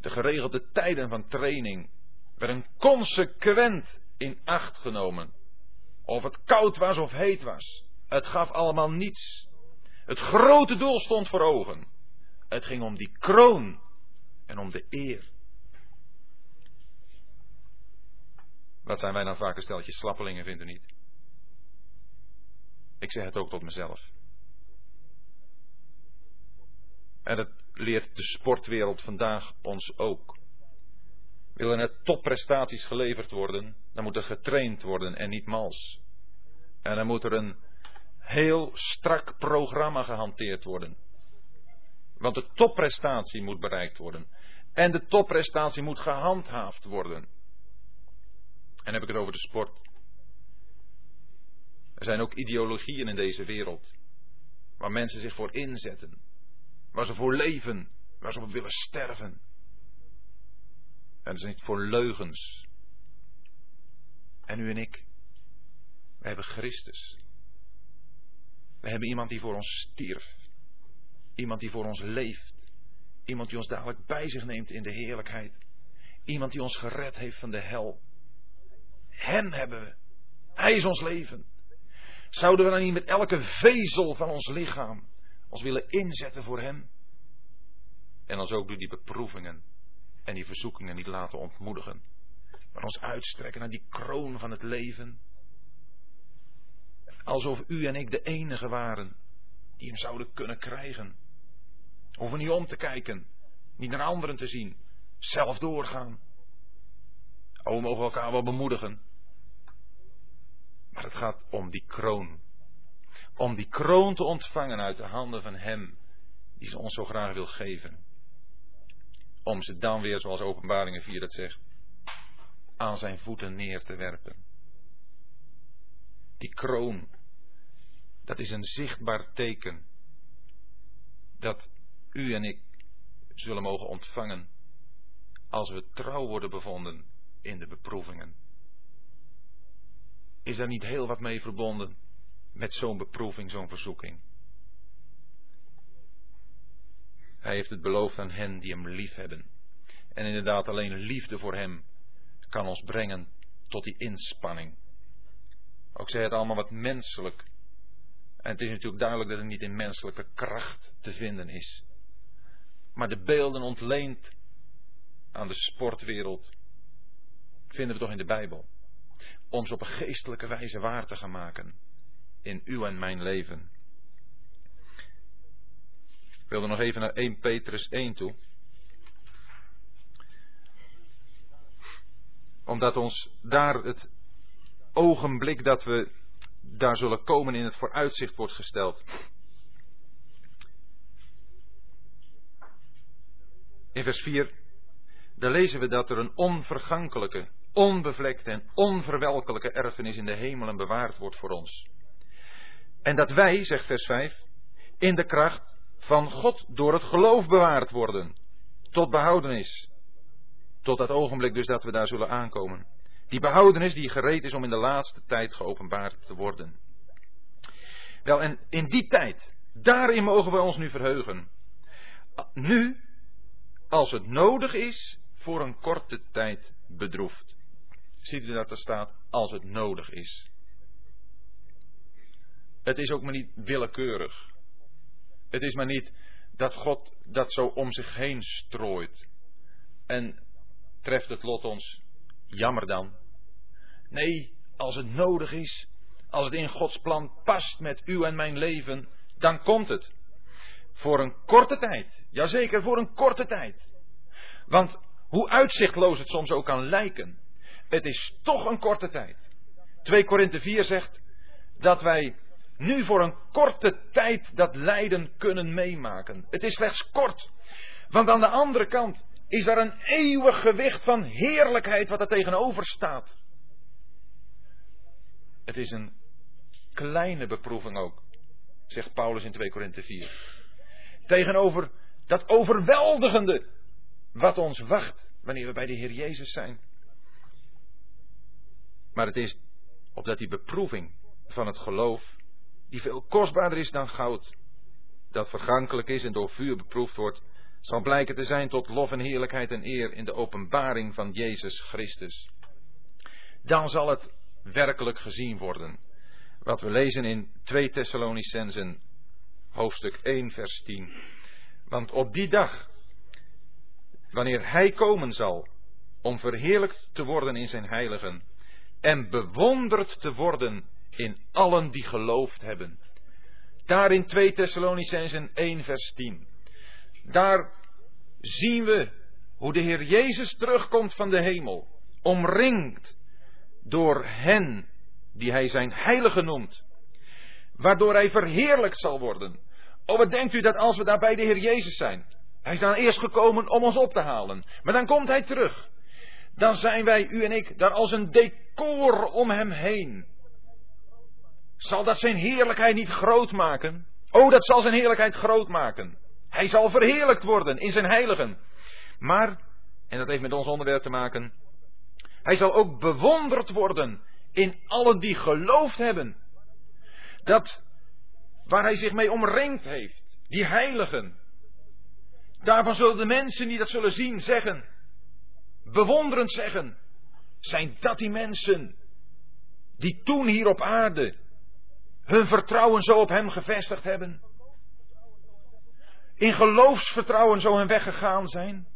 De geregelde tijden van training werden consequent in acht genomen. Of het koud was of heet was. Het gaf allemaal niets. Het grote doel stond voor ogen. Het ging om die kroon en om de eer. Wat zijn wij dan vaak een steltje slappelingen, vindt u niet? Ik zeg het ook tot mezelf. En het leert de sportwereld vandaag ons ook. Willen er topprestaties geleverd worden, dan moet er getraind worden en niet mals. En dan moet er een heel strak programma gehanteerd worden. Want de topprestatie moet bereikt worden. En de topprestatie moet gehandhaafd worden. En heb ik het over de sport. Er zijn ook ideologieën in deze wereld. Waar mensen zich voor inzetten. Waar ze voor leven. Waar ze op willen sterven. En dat is niet voor leugens. En u en ik. We hebben Christus. We hebben iemand die voor ons stierf. Iemand die voor ons leeft. Iemand die ons dadelijk bij zich neemt in de heerlijkheid. Iemand die ons gered heeft van de hel. Hem hebben we. Hij is ons leven. Zouden we dan niet met elke vezel van ons lichaam ons willen inzetten voor Hem? En ons ook door die beproevingen en die verzoekingen niet laten ontmoedigen. Maar ons uitstrekken naar die kroon van het leven. Alsof u en ik de enige waren die hem zouden kunnen krijgen. Hoeven niet om te kijken, niet naar anderen te zien, zelf doorgaan. O, we mogen elkaar wel bemoedigen. Maar het gaat om die kroon. Om die kroon te ontvangen uit de handen van Hem die ze ons zo graag wil geven. Om ze dan weer, zoals Openbaringen 4 dat zegt, aan zijn voeten neer te werpen. Die kroon, dat is een zichtbaar teken dat u en ik zullen mogen ontvangen als we trouw worden bevonden in de beproevingen. Is daar niet heel wat mee verbonden met zo'n beproeving, zo'n verzoeking? Hij heeft het beloofd aan hen die hem lief hebben. En inderdaad, alleen liefde voor hem kan ons brengen tot die inspanning. Ook zij het allemaal wat menselijk. En het is natuurlijk duidelijk dat het niet in menselijke kracht te vinden is. Maar de beelden ontleend aan de sportwereld vinden we toch in de Bijbel ze op een geestelijke wijze waar te gaan maken in uw en mijn leven. Ik wilde nog even naar 1 Petrus 1 toe. Omdat ons daar het ogenblik dat we daar zullen komen in het vooruitzicht wordt gesteld. In vers 4, daar lezen we dat er een onvergankelijke, onbevlekte en onverwelkelijke erfenis in de hemelen bewaard wordt voor ons. En dat wij, zegt vers 5, in de kracht van God door het geloof bewaard worden, tot behoudenis. Tot dat ogenblik dus dat we daar zullen aankomen. Die behoudenis die gereed is om in de laatste tijd geopenbaard te worden. Wel, en in die tijd, daarin mogen we ons nu verheugen. Nu, als het nodig is, voor een korte tijd bedroefd. Ziet u dat er staat, als het nodig is. Het is ook maar niet willekeurig. Het is maar niet dat God dat zo om zich heen strooit. En treft het lot ons, jammer dan. Nee, als het nodig is, als het in Gods plan past met u en mijn leven, dan komt het. Voor een korte tijd. Jazeker, voor een korte tijd. Want hoe uitzichtloos het soms ook kan lijken, het is toch een korte tijd. 2 Korinthe 4 zegt dat wij nu voor een korte tijd dat lijden kunnen meemaken. Het is slechts kort. Want aan de andere kant is er een eeuwig gewicht van heerlijkheid wat er tegenover staat. Het is een kleine beproeving ook, zegt Paulus in 2 Korinthe 4. Tegenover dat overweldigende wat ons wacht wanneer we bij de Heer Jezus zijn. Maar het is opdat die beproeving van het geloof, die veel kostbaarder is dan goud, dat vergankelijk is en door vuur beproefd wordt, zal blijken te zijn tot lof en heerlijkheid en eer in de openbaring van Jezus Christus. Dan zal het werkelijk gezien worden. Wat we lezen in 2 Thessalonicensen hoofdstuk 1 vers 10. Want op die dag, wanneer Hij komen zal, om verheerlijkt te worden in zijn heiligen en bewonderd te worden in allen die geloofd hebben. Daar in 2 Thessalonicensen 1 vers 10. Daar zien we hoe de Heer Jezus terugkomt van de hemel, omringd door hen die hij zijn heilige noemt, waardoor hij verheerlijkt zal worden. Oh, wat denkt u dat als we daar bij de Heer Jezus zijn? Hij is dan eerst gekomen om ons op te halen, maar dan komt hij terug. Dan zijn wij, u en ik, daar als een decor om hem heen. Zal dat zijn heerlijkheid niet groot maken? Oh, dat zal zijn heerlijkheid groot maken. Hij zal verheerlijkt worden in zijn heiligen. Maar, en dat heeft met ons onderwerp te maken, hij zal ook bewonderd worden in allen die geloofd hebben. Dat waar hij zich mee omringd heeft, die heiligen. Daarvan zullen de mensen die dat zullen zien zeggen, bewonderend zeggen, zijn dat die mensen die toen hier op aarde hun vertrouwen zo op hem gevestigd hebben? In geloofsvertrouwen zo hun weggegaan zijn?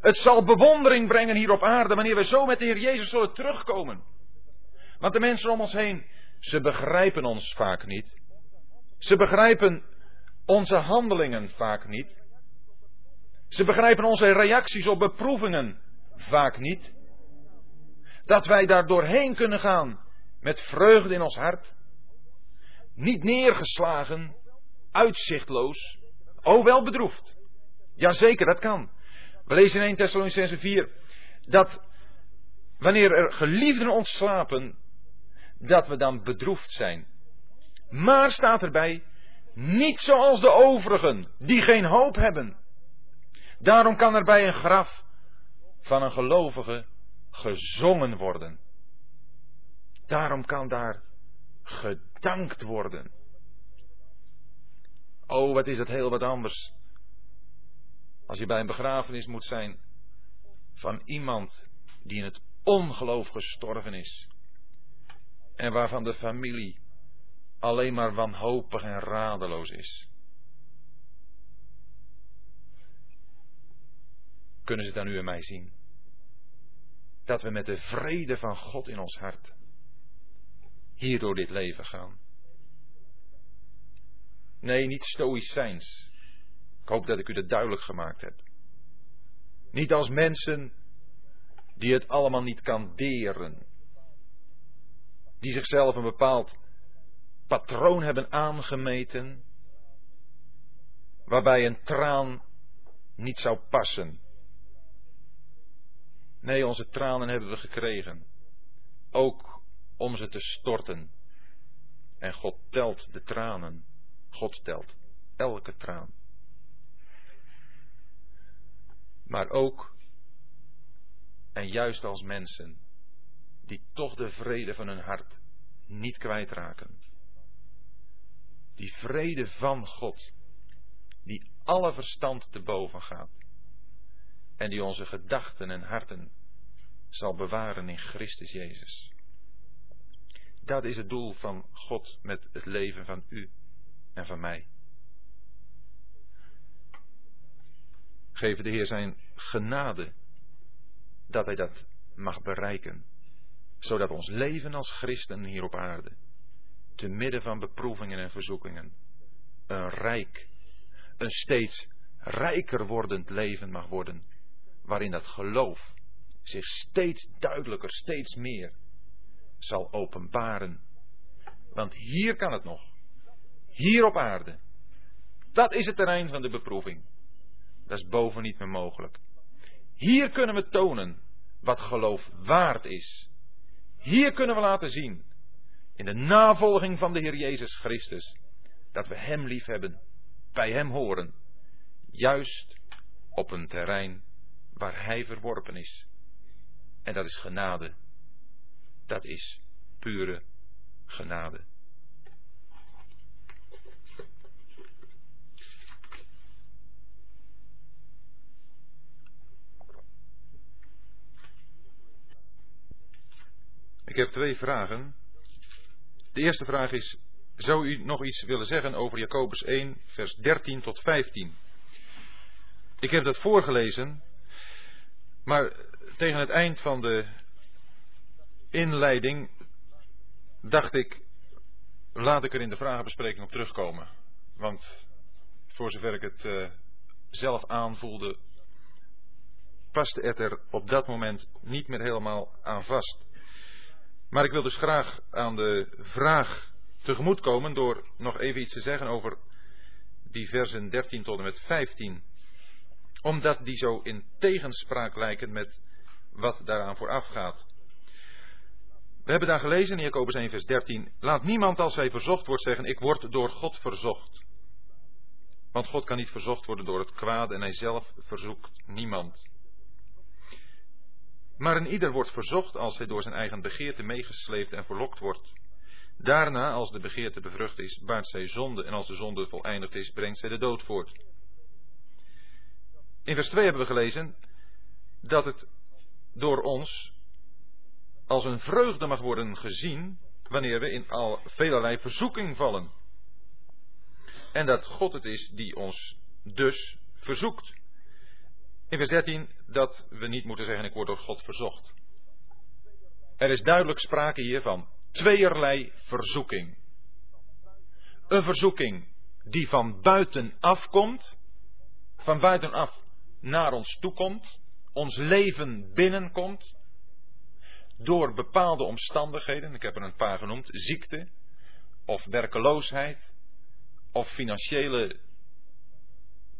Het zal bewondering brengen hier op aarde wanneer we zo met de Heer Jezus zullen terugkomen. Want de mensen om ons heen, ze begrijpen ons vaak niet. Ze begrijpen onze handelingen vaak niet. Ze begrijpen onze reacties op beproevingen vaak niet. Dat wij daar doorheen kunnen gaan met vreugde in ons hart. Niet neergeslagen, uitzichtloos, oh wel bedroefd. Jazeker, dat kan. We lezen in 1 Thessalonicense 4 dat wanneer er geliefden ontslapen, dat we dan bedroefd zijn. Maar staat erbij, niet zoals de overigen, die geen hoop hebben. Daarom kan er bij een graf van een gelovige gezongen worden. Daarom kan daar gedankt worden. Oh, wat is het heel wat anders. Als je bij een begrafenis moet zijn van iemand die in het ongeloof gestorven is. En waarvan de familie alleen maar wanhopig en radeloos is. Kunnen ze dan u en mij zien? Dat we met de vrede van God in ons hart hier door dit leven gaan. Nee, niet stoïcijns. Ik hoop dat ik u dat duidelijk gemaakt heb. Niet als mensen die het allemaal niet kan deren. Die zichzelf een bepaald patroon hebben aangemeten. Waarbij een traan niet zou passen. Nee, onze tranen hebben we gekregen. Ook om ze te storten. En God telt de tranen. God telt elke traan. Maar ook, en juist als mensen, die toch de vrede van hun hart niet kwijtraken. Die vrede van God, die alle verstand te boven gaat. En die onze gedachten en harten zal bewaren in Christus Jezus. Dat is het doel van God met het leven van u en van mij. Geef de Heer zijn genade dat hij dat mag bereiken, zodat ons leven als christen hier op aarde, te midden van beproevingen en verzoekingen, een rijk, een steeds rijker wordend leven mag worden, waarin dat geloof zich steeds duidelijker, steeds meer zal openbaren. Want hier kan het nog. Hier op aarde. Dat is het terrein van de beproeving. Dat is boven niet meer mogelijk. Hier kunnen we tonen wat geloof waard is. Hier kunnen we laten zien, in de navolging van de Heer Jezus Christus, dat we Hem lief hebben, bij Hem horen, juist op een terrein waar hij verworpen is. En dat is genade. Dat is pure genade. Ik heb twee vragen. De eerste vraag is: zou u nog iets willen zeggen over Jacobus 1, vers 13 tot 15? Ik heb dat voorgelezen maar tegen het eind van de inleiding dacht ik, laat ik er in de vragenbespreking op terugkomen. Want voor zover ik het uh, zelf aanvoelde, paste het er op dat moment niet meer helemaal aan vast. Maar ik wil dus graag aan de vraag tegemoetkomen door nog even iets te zeggen over die versen 13 tot en met 15. Omdat die zo in tegenspraak lijken met wat daaraan vooraf gaat. We hebben daar gelezen in Jacobus 1 vers 13. Laat niemand als hij verzocht wordt zeggen, ik word door God verzocht. Want God kan niet verzocht worden door het kwade en hij zelf verzoekt niemand. Maar een ieder wordt verzocht als hij door zijn eigen begeerte meegesleept en verlokt wordt. Daarna, als de begeerte bevrucht is, baart zij zonde en als de zonde voleindigd is, brengt zij de dood voort. In vers 2 hebben we gelezen dat het door ons als een vreugde mag worden gezien wanneer we in al velerlei verzoeking vallen. En dat God het is die ons dus verzoekt. In vers 13 dat we niet moeten zeggen ik word door God verzocht. Er is duidelijk sprake hier van tweeërlei verzoeking. Een verzoeking die van buitenaf komt, van buitenaf naar ons toe komt, ons leven binnenkomt, door bepaalde omstandigheden, ik heb er een paar genoemd, ziekte, of werkeloosheid, of financiële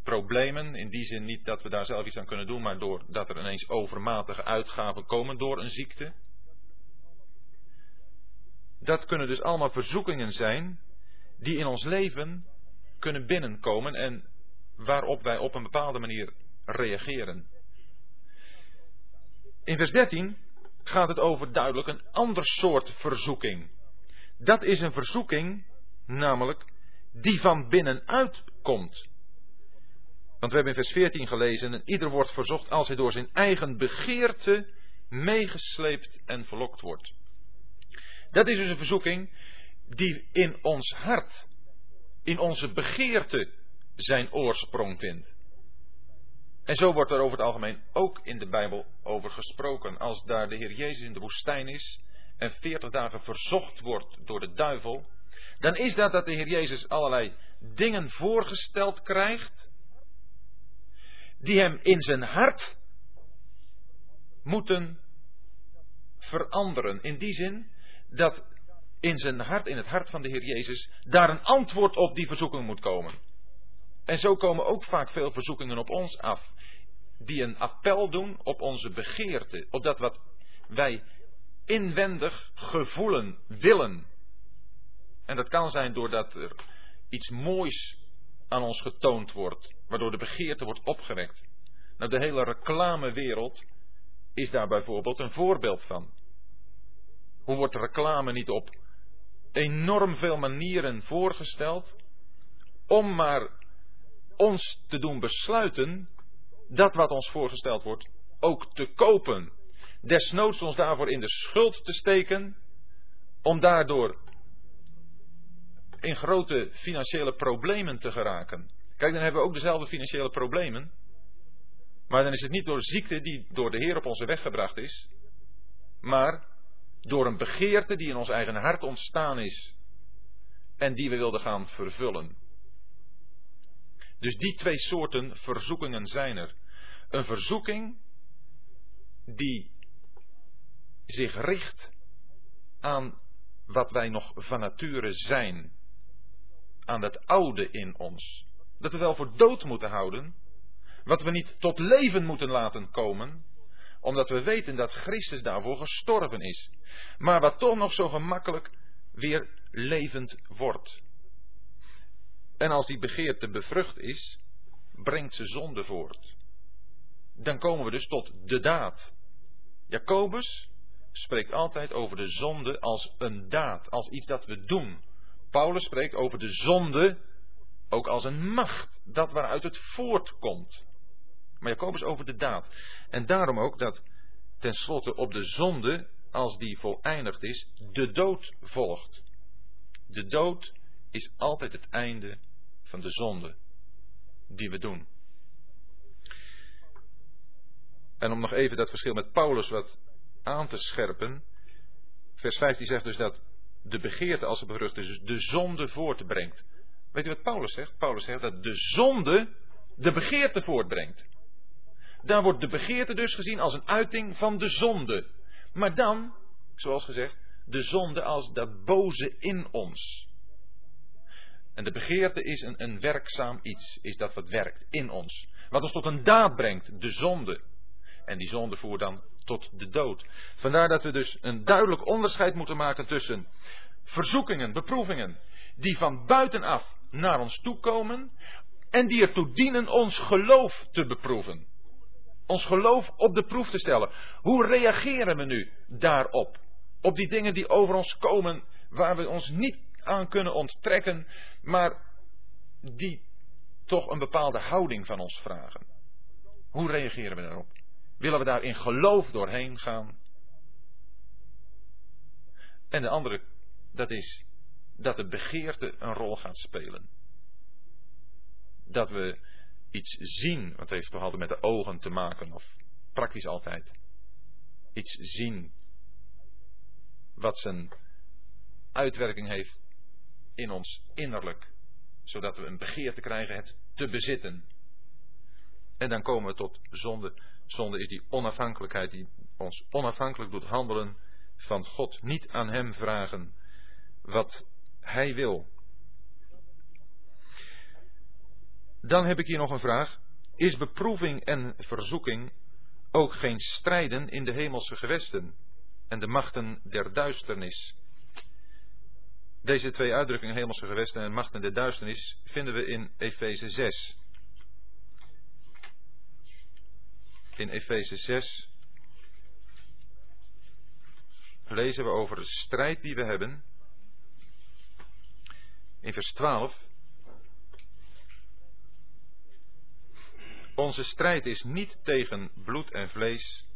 problemen. In die zin niet dat we daar zelf iets aan kunnen doen, maar doordat er ineens overmatige uitgaven komen door een ziekte. Dat kunnen dus allemaal verzoekingen zijn die in ons leven kunnen binnenkomen en waarop wij op een bepaalde manier reageren. In vers 13 gaat het over duidelijk een ander soort verzoeking. Dat is een verzoeking, namelijk die van binnenuit komt. Want we hebben in vers 14 gelezen: en ieder wordt verzocht als hij door zijn eigen begeerte meegesleept en verlokt wordt. Dat is dus een verzoeking die in ons hart, in onze begeerte, zijn oorsprong vindt. En zo wordt er over het algemeen ook in de Bijbel over gesproken. Als daar de Heer Jezus in de woestijn is en veertig dagen verzocht wordt door de duivel, dan is dat dat de Heer Jezus allerlei dingen voorgesteld krijgt die hem in zijn hart moeten veranderen. In die zin dat in zijn hart, in het hart van de Heer Jezus, daar een antwoord op die verzoeking moet komen. En zo komen ook vaak veel verzoekingen op ons af, die een appel doen op onze begeerte, op dat wat wij inwendig gevoelen, willen. En dat kan zijn doordat er iets moois aan ons getoond wordt, waardoor de begeerte wordt opgewekt. Nou, de hele reclamewereld is daar bijvoorbeeld een voorbeeld van. Hoe wordt reclame niet op enorm veel manieren voorgesteld om maar ons te doen besluiten dat wat ons voorgesteld wordt ook te kopen. Desnoods ons daarvoor in de schuld te steken om daardoor in grote financiële problemen te geraken. Kijk, dan hebben we ook dezelfde financiële problemen. Maar dan is het niet door ziekte die door de Heer op onze weg gebracht is, maar door een begeerte die in ons eigen hart ontstaan is en die we wilden gaan vervullen. Dus die twee soorten verzoekingen zijn er. Een verzoeking die zich richt aan wat wij nog van nature zijn. Aan dat oude in ons. Dat we wel voor dood moeten houden. Wat we niet tot leven moeten laten komen. Omdat we weten dat Christus daarvoor gestorven is. Maar wat toch nog zo gemakkelijk weer levend wordt. En als die begeerte bevrucht is, brengt ze zonde voort. Dan komen we dus tot de daad. Jacobus spreekt altijd over de zonde als een daad, als iets dat we doen. Paulus spreekt over de zonde ook als een macht, dat waaruit het voortkomt. Maar Jacobus over de daad. En daarom ook dat tenslotte op de zonde als die voleindigd is, de dood volgt. De dood is altijd het einde van de zonde die we doen. En om nog even dat verschil met Paulus wat aan te scherpen. Vers 15 zegt dus dat de begeerte als het berucht dus de zonde voortbrengt. Weet u wat Paulus zegt? Paulus zegt dat de zonde de begeerte voortbrengt. Daar wordt de begeerte dus gezien als een uiting van de zonde. Maar dan, zoals gezegd, de zonde als dat boze in ons. En de begeerte is een, een werkzaam iets, is dat wat werkt in ons. Wat ons tot een daad brengt, de zonde. En die zonde voert dan tot de dood. Vandaar dat we dus een duidelijk onderscheid moeten maken tussen verzoekingen, beproevingen, die van buitenaf naar ons toe komen en die ertoe dienen ons geloof te beproeven. Ons geloof op de proef te stellen. Hoe reageren we nu daarop? Op die dingen die over ons komen, waar we ons niet aan kunnen onttrekken, maar die toch een bepaalde houding van ons vragen. Hoe reageren we daarop? Willen we daar in geloof doorheen gaan? En de andere, dat is dat de begeerte een rol gaat spelen. Dat we iets zien, het heeft toch altijd met de ogen te maken, of praktisch altijd. Iets zien wat zijn uitwerking heeft in ons innerlijk, zodat we een begeerte krijgen het te bezitten. En dan komen we tot zonde. Zonde is die onafhankelijkheid die ons onafhankelijk doet handelen van God. Niet aan Hem vragen wat Hij wil. Dan heb ik hier nog een vraag. Is beproeving en verzoeking ook geen strijden in de hemelse gewesten en de machten der duisternis? Deze twee uitdrukkingen, hemelse gewesten en machten der duisternis, vinden we in Efeze 6. In Efeze 6 lezen we over de strijd die we hebben. In vers 12. Onze strijd is niet tegen bloed en vlees,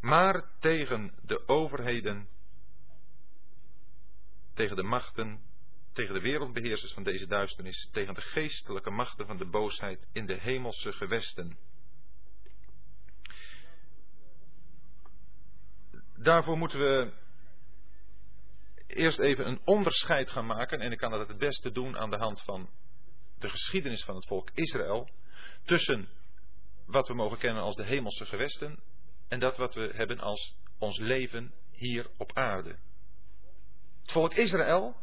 maar tegen de overheden tegen de machten, tegen de wereldbeheersers van deze duisternis, tegen de geestelijke machten van de boosheid in de hemelse gewesten. Daarvoor moeten we eerst even een onderscheid gaan maken, en ik kan dat het beste doen aan de hand van de geschiedenis van het volk Israël, tussen wat we mogen kennen als de hemelse gewesten en dat wat we hebben als ons leven hier op aarde. Het volk Israël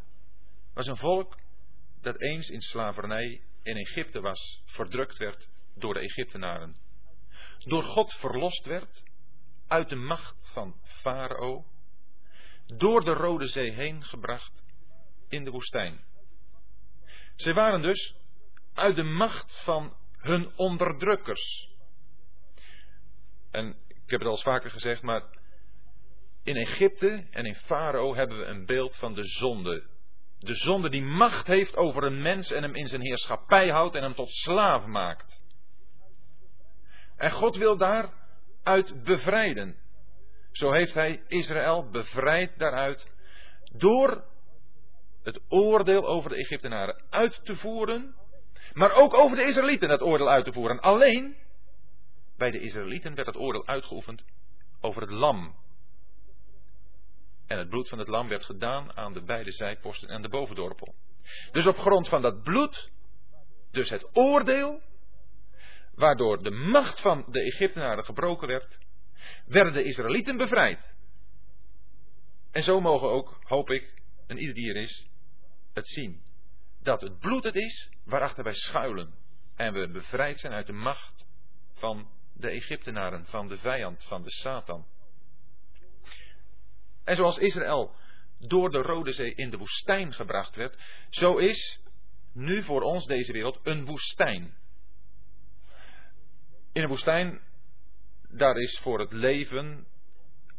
was een volk dat eens in slavernij in Egypte was, verdrukt werd door de Egyptenaren. Door God verlost werd uit de macht van Farao, door de Rode Zee heen gebracht in de woestijn. Zij waren dus uit de macht van hun onderdrukkers. En ik heb het al vaker gezegd, maar in Egypte en in Farao hebben we een beeld van de zonde. De zonde die macht heeft over een mens en hem in zijn heerschappij houdt en hem tot slaaf maakt. En God wil daaruit bevrijden. Zo heeft hij Israël bevrijd daaruit door het oordeel over de Egyptenaren uit te voeren, maar ook over de Israëlieten het oordeel uit te voeren. Alleen bij de Israëlieten werd het oordeel uitgeoefend over het lam en het bloed van het lam werd gedaan aan de beide zijposten en de bovendorpel. Dus op grond van dat bloed, dus het oordeel, waardoor de macht van de Egyptenaren gebroken werd, werden de Israëlieten bevrijd. En zo mogen ook, hoop ik, en ieder die er is, het zien. Dat het bloed het is waarachter wij schuilen. En we bevrijd zijn uit de macht van de Egyptenaren, van de vijand, van de Satan. En zoals Israël door de Rode Zee in de woestijn gebracht werd, zo is nu voor ons deze wereld een woestijn. In een woestijn, daar is voor het leven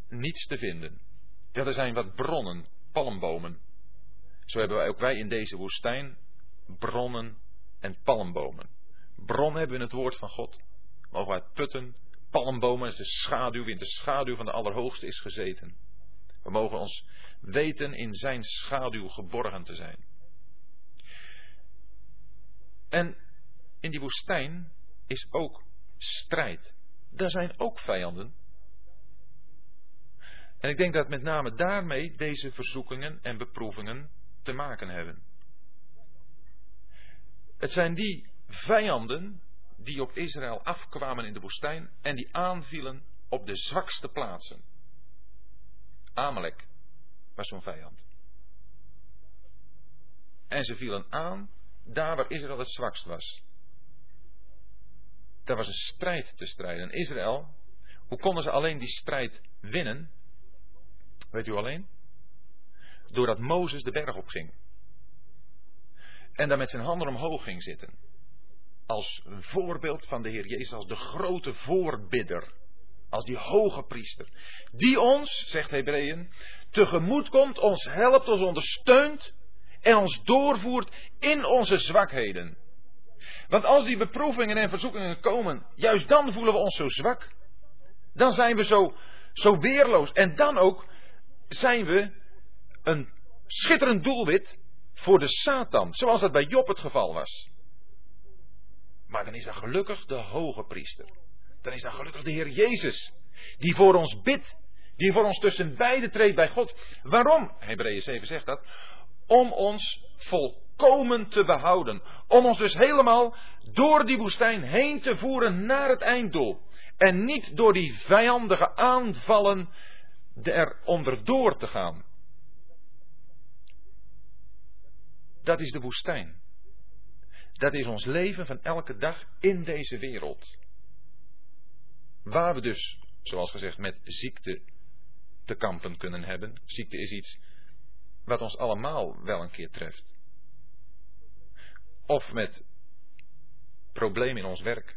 niets te vinden. Ja, er zijn wat bronnen, palmbomen. Zo hebben wij ook wij in deze woestijn bronnen en palmbomen. Bron hebben we in het woord van God. Mogen wij putten, palmbomen is de schaduw, in de schaduw van de Allerhoogste is gezeten. We mogen ons weten in zijn schaduw geborgen te zijn. En in die woestijn is ook strijd. Daar zijn ook vijanden. En ik denk dat met name daarmee deze verzoekingen en beproevingen te maken hebben. Het zijn die vijanden die op Israël afkwamen in de woestijn en die aanvielen op de zwakste plaatsen. Amalek was zo'n vijand. En ze vielen aan daar waar Israël het zwakst was. Daar was een strijd te strijden. Israël, hoe konden ze alleen die strijd winnen? Weet u alleen? Doordat Mozes de berg op ging. En daar met zijn handen omhoog ging zitten. Als een voorbeeld van de Heer Jezus, als de grote voorbidder. Als die hoge priester. Die ons, zegt Hebreeën, tegemoet komt, ons helpt, ons ondersteunt en ons doorvoert in onze zwakheden. Want als die beproevingen en verzoekingen komen, juist dan voelen we ons zo zwak. Dan zijn we zo, zo weerloos. En dan ook zijn we een schitterend doelwit voor de Satan, zoals dat bij Job het geval was. Maar dan is dat gelukkig de hoge priester. Dan is dat gelukkig de Heer Jezus, die voor ons bidt, die voor ons tussen beiden treedt bij God. Waarom? Hebreeën 7 zegt dat. Om ons volkomen te behouden. Om ons dus helemaal door die woestijn heen te voeren naar het einddoel. En niet door die vijandige aanvallen er onderdoor te gaan. Dat is de woestijn. Dat is ons leven van elke dag in deze wereld. Waar we dus, zoals gezegd, met ziekte te kampen kunnen hebben. Ziekte is iets wat ons allemaal wel een keer treft. Of met problemen in ons werk.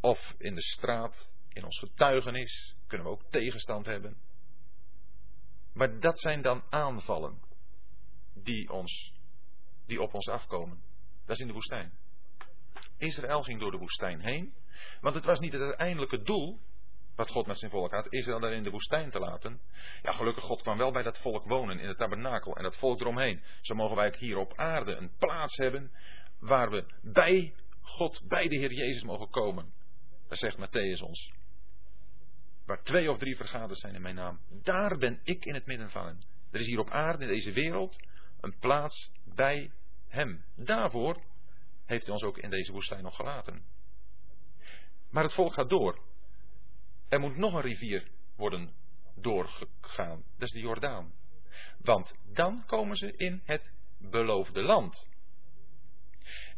Of in de straat, in ons getuigenis, kunnen we ook tegenstand hebben. Maar dat zijn dan aanvallen die, ons, die op ons afkomen. Dat is in de woestijn. Israël ging door de woestijn heen, want het was niet het uiteindelijke doel wat God met zijn volk had, Israël daar in de woestijn te laten. Ja, gelukkig God kwam wel bij dat volk wonen in het tabernakel en dat volk eromheen. Zo mogen wij ook hier op aarde een plaats hebben waar we bij God, bij de Heer Jezus mogen komen. Dat zegt Matthäus ons. Waar twee of drie vergaderd zijn in mijn naam, daar ben ik in het midden van hen. Er is hier op aarde, in deze wereld, een plaats bij Hem. Daarvoor heeft Hij ons ook in deze woestijn nog gelaten. Maar het volk gaat door. Er moet nog een rivier worden doorgegaan. Dat is de Jordaan. Want dan komen ze in het beloofde land.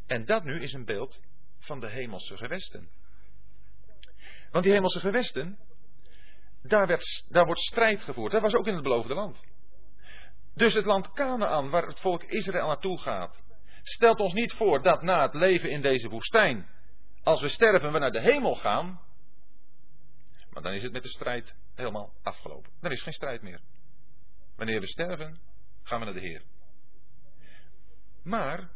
En dat nu is een beeld van de hemelse gewesten. Want die hemelse gewesten, daar, werd, daar wordt strijd gevoerd. Dat was ook in het beloofde land. Dus het land Canaan, waar het volk Israël naartoe gaat, stelt ons niet voor dat na het leven in deze woestijn, als we sterven, we naar de hemel gaan. Maar dan is het met de strijd helemaal afgelopen. Dan is geen strijd meer. Wanneer we sterven, gaan we naar de Heer. Maar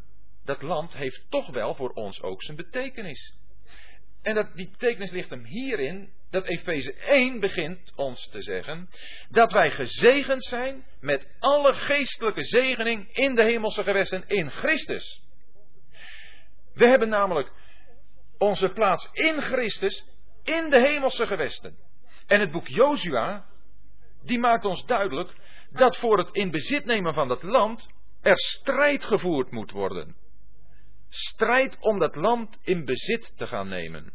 dat land heeft toch wel voor ons ook zijn betekenis. En dat, die betekenis ligt hem hierin dat Efeze 1 begint ons te zeggen dat wij gezegend zijn met alle geestelijke zegening in de hemelse gewesten in Christus. We hebben namelijk onze plaats in Christus in de hemelse gewesten. En het boek Jozua, die maakt ons duidelijk dat voor het in bezit nemen van dat land er strijd gevoerd moet worden. Strijd om dat land in bezit te gaan nemen.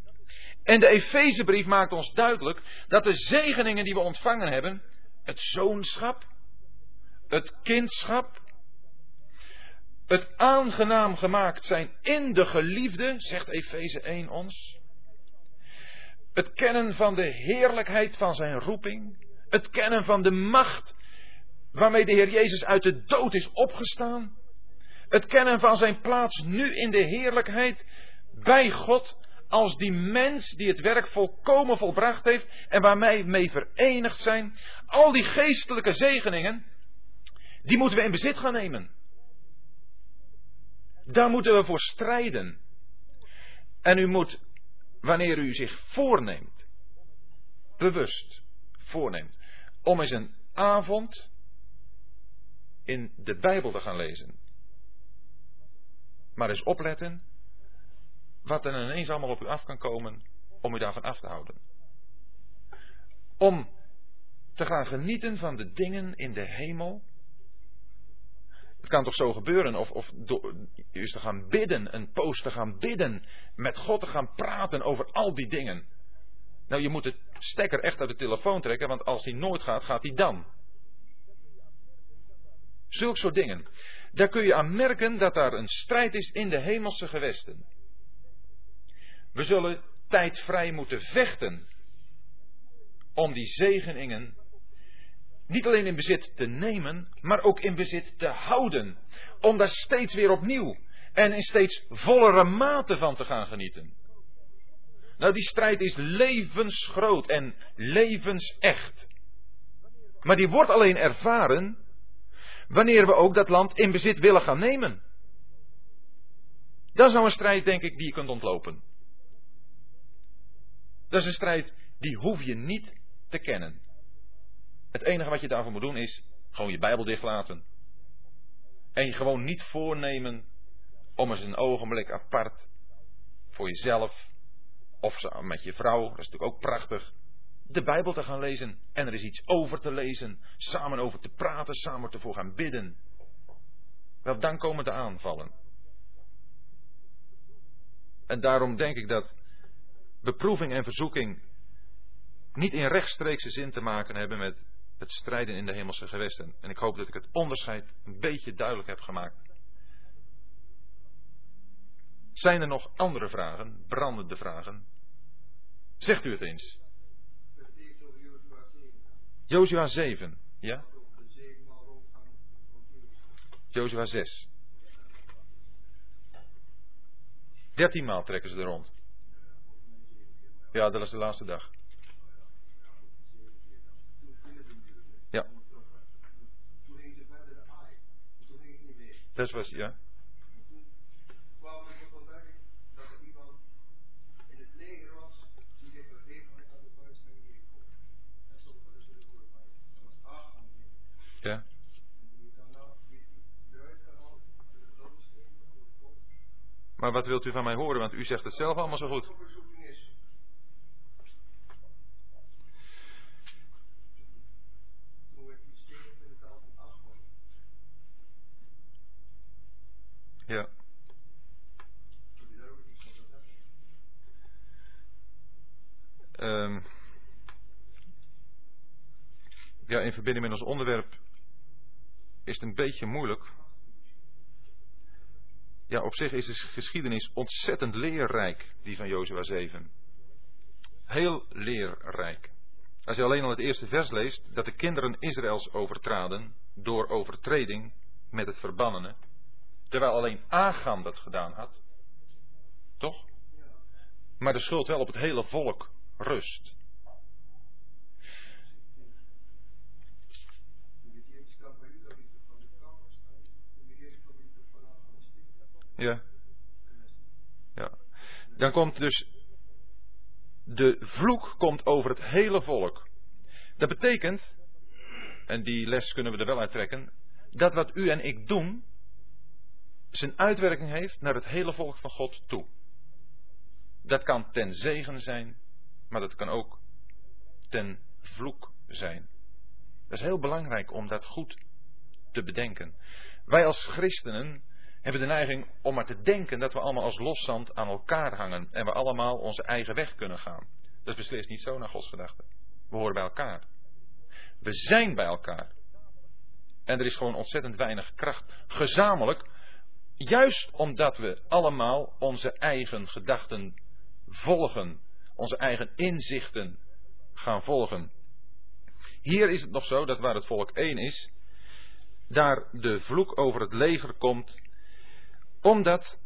En de Efezebrief maakt ons duidelijk dat de zegeningen die we ontvangen hebben, het zoonschap, het kindschap, het aangenaam gemaakt zijn in de geliefde, zegt Efeze 1 ons, het kennen van de heerlijkheid van zijn roeping, het kennen van de macht waarmee de Heer Jezus uit de dood is opgestaan, het kennen van zijn plaats nu in de heerlijkheid bij God als die mens die het werk volkomen volbracht heeft en waarmee mee verenigd zijn. Al die geestelijke zegeningen, die moeten we in bezit gaan nemen. Daar moeten we voor strijden. En u moet, wanneer u zich voorneemt, bewust, voorneemt. Om eens een avond in de Bijbel te gaan lezen. Maar eens opletten wat er ineens allemaal op u af kan komen om u daarvan af te houden. Om te gaan genieten van de dingen in de hemel. Het kan toch zo gebeuren, of, of is te gaan bidden, een poos te gaan bidden, met God te gaan praten over al die dingen. Nou, je moet de stekker echt uit de telefoon trekken, want als die nooit gaat, gaat hij dan. Zulke soort dingen. Daar kun je aan merken dat daar een strijd is in de hemelse gewesten. We zullen tijd vrij moeten vechten om die zegeningen niet alleen in bezit te nemen, maar ook in bezit te houden. Om daar steeds weer opnieuw en in steeds vollere mate van te gaan genieten. Nou, die strijd is levensgroot en levensecht. Maar die wordt alleen ervaren wanneer we ook dat land in bezit willen gaan nemen. Dat is nou een strijd, denk ik, die je kunt ontlopen. Dat is een strijd die hoef je niet te kennen. Het enige wat je daarvoor moet doen is gewoon je Bijbel dichtlaten. En je gewoon niet voornemen om eens een ogenblik apart voor jezelf of met je vrouw, dat is natuurlijk ook prachtig, de Bijbel te gaan lezen. En er is iets over te lezen, samen over te praten, samen ervoor gaan bidden. Wel, dan komen de aanvallen. En daarom denk ik dat beproeving en verzoeking niet in rechtstreekse zin te maken hebben met het strijden in de hemelse gewesten. En ik hoop dat ik het onderscheid een beetje duidelijk heb gemaakt. Zijn er nog andere vragen, brandende vragen? Zegt u het eens. Jozua 7, ja? Jozua 6. Dertien maal trekken ze er rond. Ja, dat is de laatste dag. Ja. Dat was, ja. Ja. Maar wat wilt u van mij horen? Want u zegt het zelf allemaal zo goed. Ja. Um, ja, in verbinding met ons onderwerp is het een beetje moeilijk. Ja, op zich is de geschiedenis ontzettend leerrijk, die van Jozua 7. Heel leerrijk. Als je alleen al het eerste vers leest, dat de kinderen Israëls overtraden door overtreding met het verbannene, terwijl alleen Agam dat gedaan had. Toch? Maar de schuld wel op het hele volk rust. Ja. Ja. Dan komt dus de vloek komt over het hele volk. Dat betekent, en die les kunnen we er wel uittrekken, dat wat u en ik doen, zijn uitwerking heeft naar het hele volk van God toe. Dat kan ten zegen zijn, maar dat kan ook ten vloek zijn. Dat is heel belangrijk om dat goed te bedenken. Wij als christenen hebben de neiging om maar te denken dat we allemaal als loszand aan elkaar hangen en we allemaal onze eigen weg kunnen gaan. Dat is beslist niet zo naar Gods gedachten. We horen bij elkaar. We zijn bij elkaar. En er is gewoon ontzettend weinig kracht. Gezamenlijk, juist omdat we allemaal onze eigen gedachten volgen, onze eigen inzichten gaan volgen. Hier is het nog zo dat waar het volk één is, daar de vloek over het leger komt omdat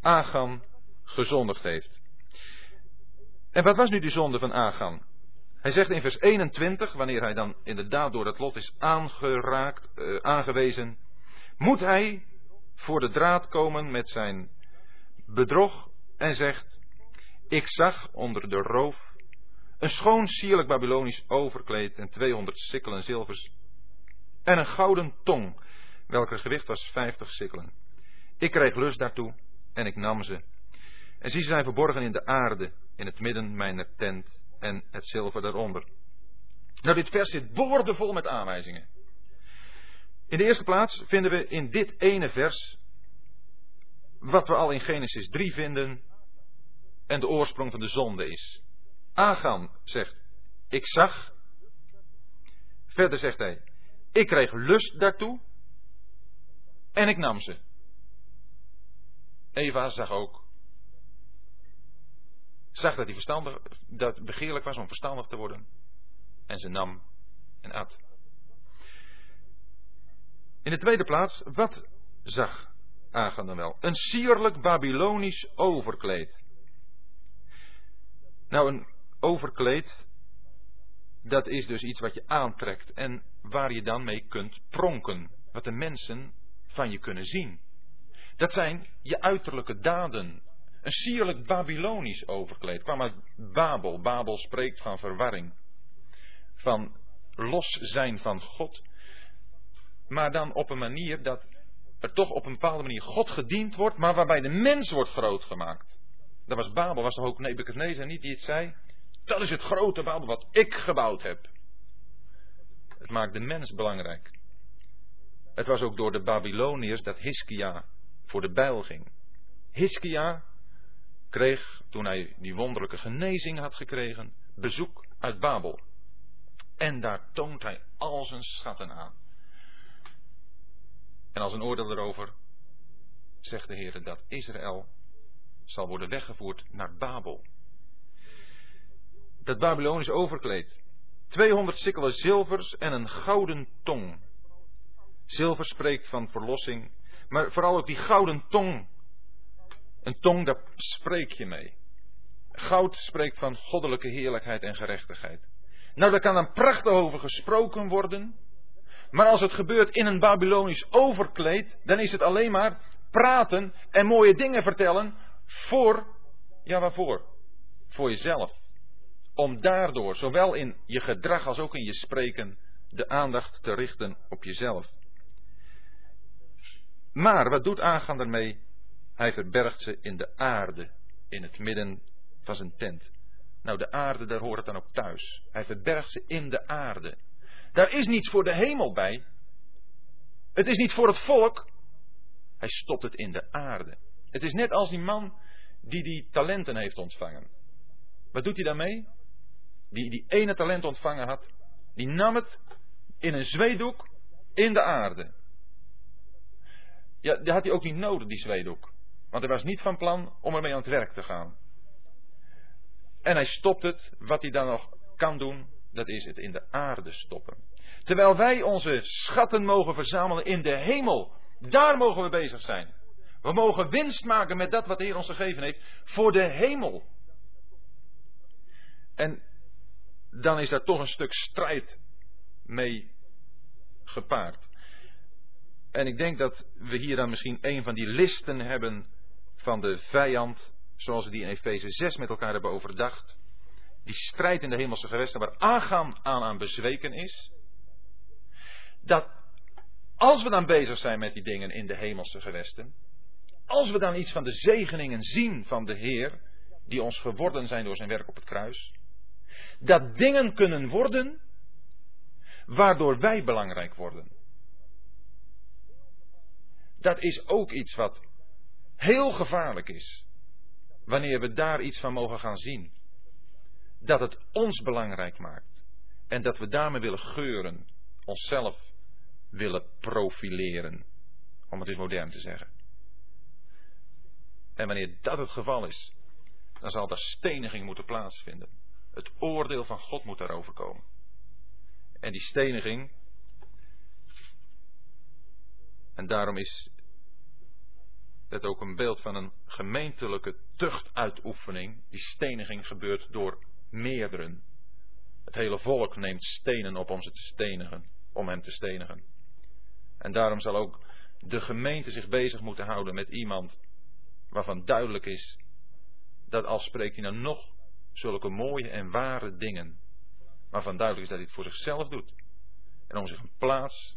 Agam gezondigd heeft. En wat was nu die zonde van Agam? Hij zegt in vers 21, wanneer hij dan inderdaad door het lot is aangeraakt, uh, aangewezen, moet hij voor de draad komen met zijn bedrog en zegt, ik zag onder de roof Een schoon sierlijk Babylonisch overkleed en 200 sikkelen zilvers. En een gouden tong, welker gewicht was 50 sikkelen. Ik kreeg lust daartoe en ik nam ze. En zie, ze zijn verborgen in de aarde, in het midden mijner tent en het zilver daaronder. Nou, dit vers zit boordevol met aanwijzingen. In de eerste plaats vinden we in dit ene vers wat we al in Genesis 3 vinden en de oorsprong van de zonde is. Agam zegt, ik zag. Verder zegt hij, ik kreeg lust daartoe en ik nam ze. Eva zag ook. Zag dat hij verstandig, dat begeerlijk was om verstandig te worden. En ze nam en at. In de tweede plaats, wat zag Agam dan wel? Een sierlijk Babylonisch overkleed. Nou, een overkleed, dat is dus iets wat je aantrekt en waar je dan mee kunt pronken. Wat de mensen van je kunnen zien. Dat zijn je uiterlijke daden. Een sierlijk Babylonisch overkleed kwam uit Babel. Babel spreekt van verwarring. Van los zijn van God. Maar dan op een manier dat er toch op een bepaalde manier God gediend wordt, maar waarbij de mens wordt groot gemaakt. Dat was Babel, was toch ook Nebuchadnezzar niet die het zei? Dat is het grote Babel wat ik gebouwd heb. Het maakt de mens belangrijk. Het was ook door de Babyloniërs dat Hiskia voor de bijl ging. Hiskia kreeg, toen hij die wonderlijke genezing had gekregen, bezoek uit Babel. En daar toont hij al zijn schatten aan. En als een oordeel erover zegt de Heer dat Israël zal worden weggevoerd naar Babel. Dat Babylonisch overkleed. 200 sikkelen zilvers en een gouden tong. Zilver spreekt van verlossing, maar vooral ook die gouden tong. Een tong, daar spreek je mee. Goud spreekt van goddelijke heerlijkheid en gerechtigheid. Nou, daar kan dan prachtig over gesproken worden. Maar als het gebeurt in een Babylonisch overkleed, dan is het alleen maar praten en mooie dingen vertellen voor, ja waarvoor? Voor jezelf. Om daardoor, zowel in je gedrag als ook in je spreken, de aandacht te richten op jezelf. Maar wat doet Agan ermee? Hij verbergt ze in de aarde, in het midden van zijn tent. Nou, de aarde, daar hoort het dan ook thuis. Hij verbergt ze in de aarde. Daar is niets voor de hemel bij. Het is niet voor het volk. Hij stopt het in de aarde. Het is net als die man die die talenten heeft ontvangen. Wat doet hij daarmee? Die die ene talent ontvangen had, die nam het in een zweedoek in de aarde. Ja, had hij ook niet nodig, die zweedoek. Want hij was niet van plan om ermee aan het werk te gaan. En hij stopt het, wat hij dan nog kan doen, dat is het in de aarde stoppen. Terwijl wij onze schatten mogen verzamelen in de hemel. Daar mogen we bezig zijn. We mogen winst maken met dat wat de Heer ons gegeven heeft voor de hemel. En dan is daar toch een stuk strijd mee gepaard. En ik denk dat we hier dan misschien een van die listen hebben van de vijand, zoals we die in Efeze 6 met elkaar hebben overdacht. Die strijd in de hemelse gewesten waar aangaan aan aan bezweken is. Dat als we dan bezig zijn met die dingen in de hemelse gewesten, als we dan iets van de zegeningen zien van de Heer, die ons geworden zijn door zijn werk op het kruis, dat dingen kunnen worden waardoor wij belangrijk worden. Dat is ook iets wat heel gevaarlijk is, wanneer we daar iets van mogen gaan zien. Dat het ons belangrijk maakt en dat we daarmee willen geuren, onszelf willen profileren, om het eens modern te zeggen. En wanneer dat het geval is, dan zal er steniging moeten plaatsvinden. Het oordeel van God moet daarover komen. En die steniging, en daarom is het ook een beeld van een gemeentelijke tuchtuitoefening. Die steniging gebeurt door meerderen. Het hele volk neemt stenen op om ze te stenigen, om hem te stenigen. En daarom zal ook de gemeente zich bezig moeten houden met iemand waarvan duidelijk is dat al spreekt hij nou nog zulke mooie en ware dingen, waarvan duidelijk is dat hij het voor zichzelf doet. En om zich een plaats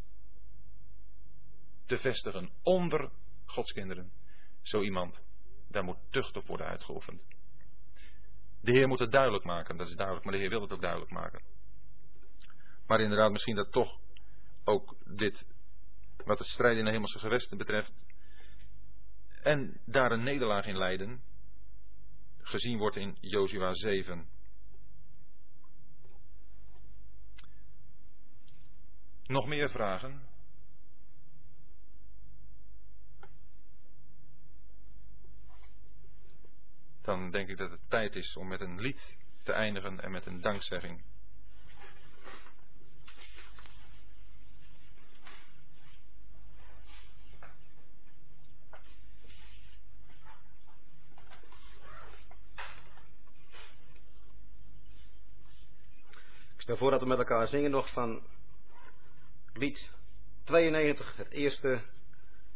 te vestigen onder Gods kinderen. Zo iemand, daar moet tucht op worden uitgeoefend. De Heer moet het duidelijk maken, dat is duidelijk, maar de Heer wil het ook duidelijk maken. Maar inderdaad, misschien dat toch ook dit, wat de strijd in de hemelse gewesten betreft, en daar een nederlaag in leiden, gezien wordt in Jozua 7. Nog meer vragen? Dan denk ik dat het tijd is om met een lied te eindigen en met een dankzegging. stel voor dat we met elkaar zingen nog van lied 92, het eerste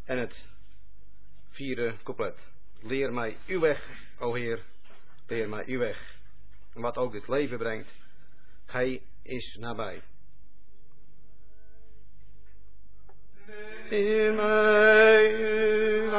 en het vierde couplet. Leer mij uw weg, o Heer, leer mij uw weg. Wat ook dit leven brengt, Hij is nabij. Leer mij uw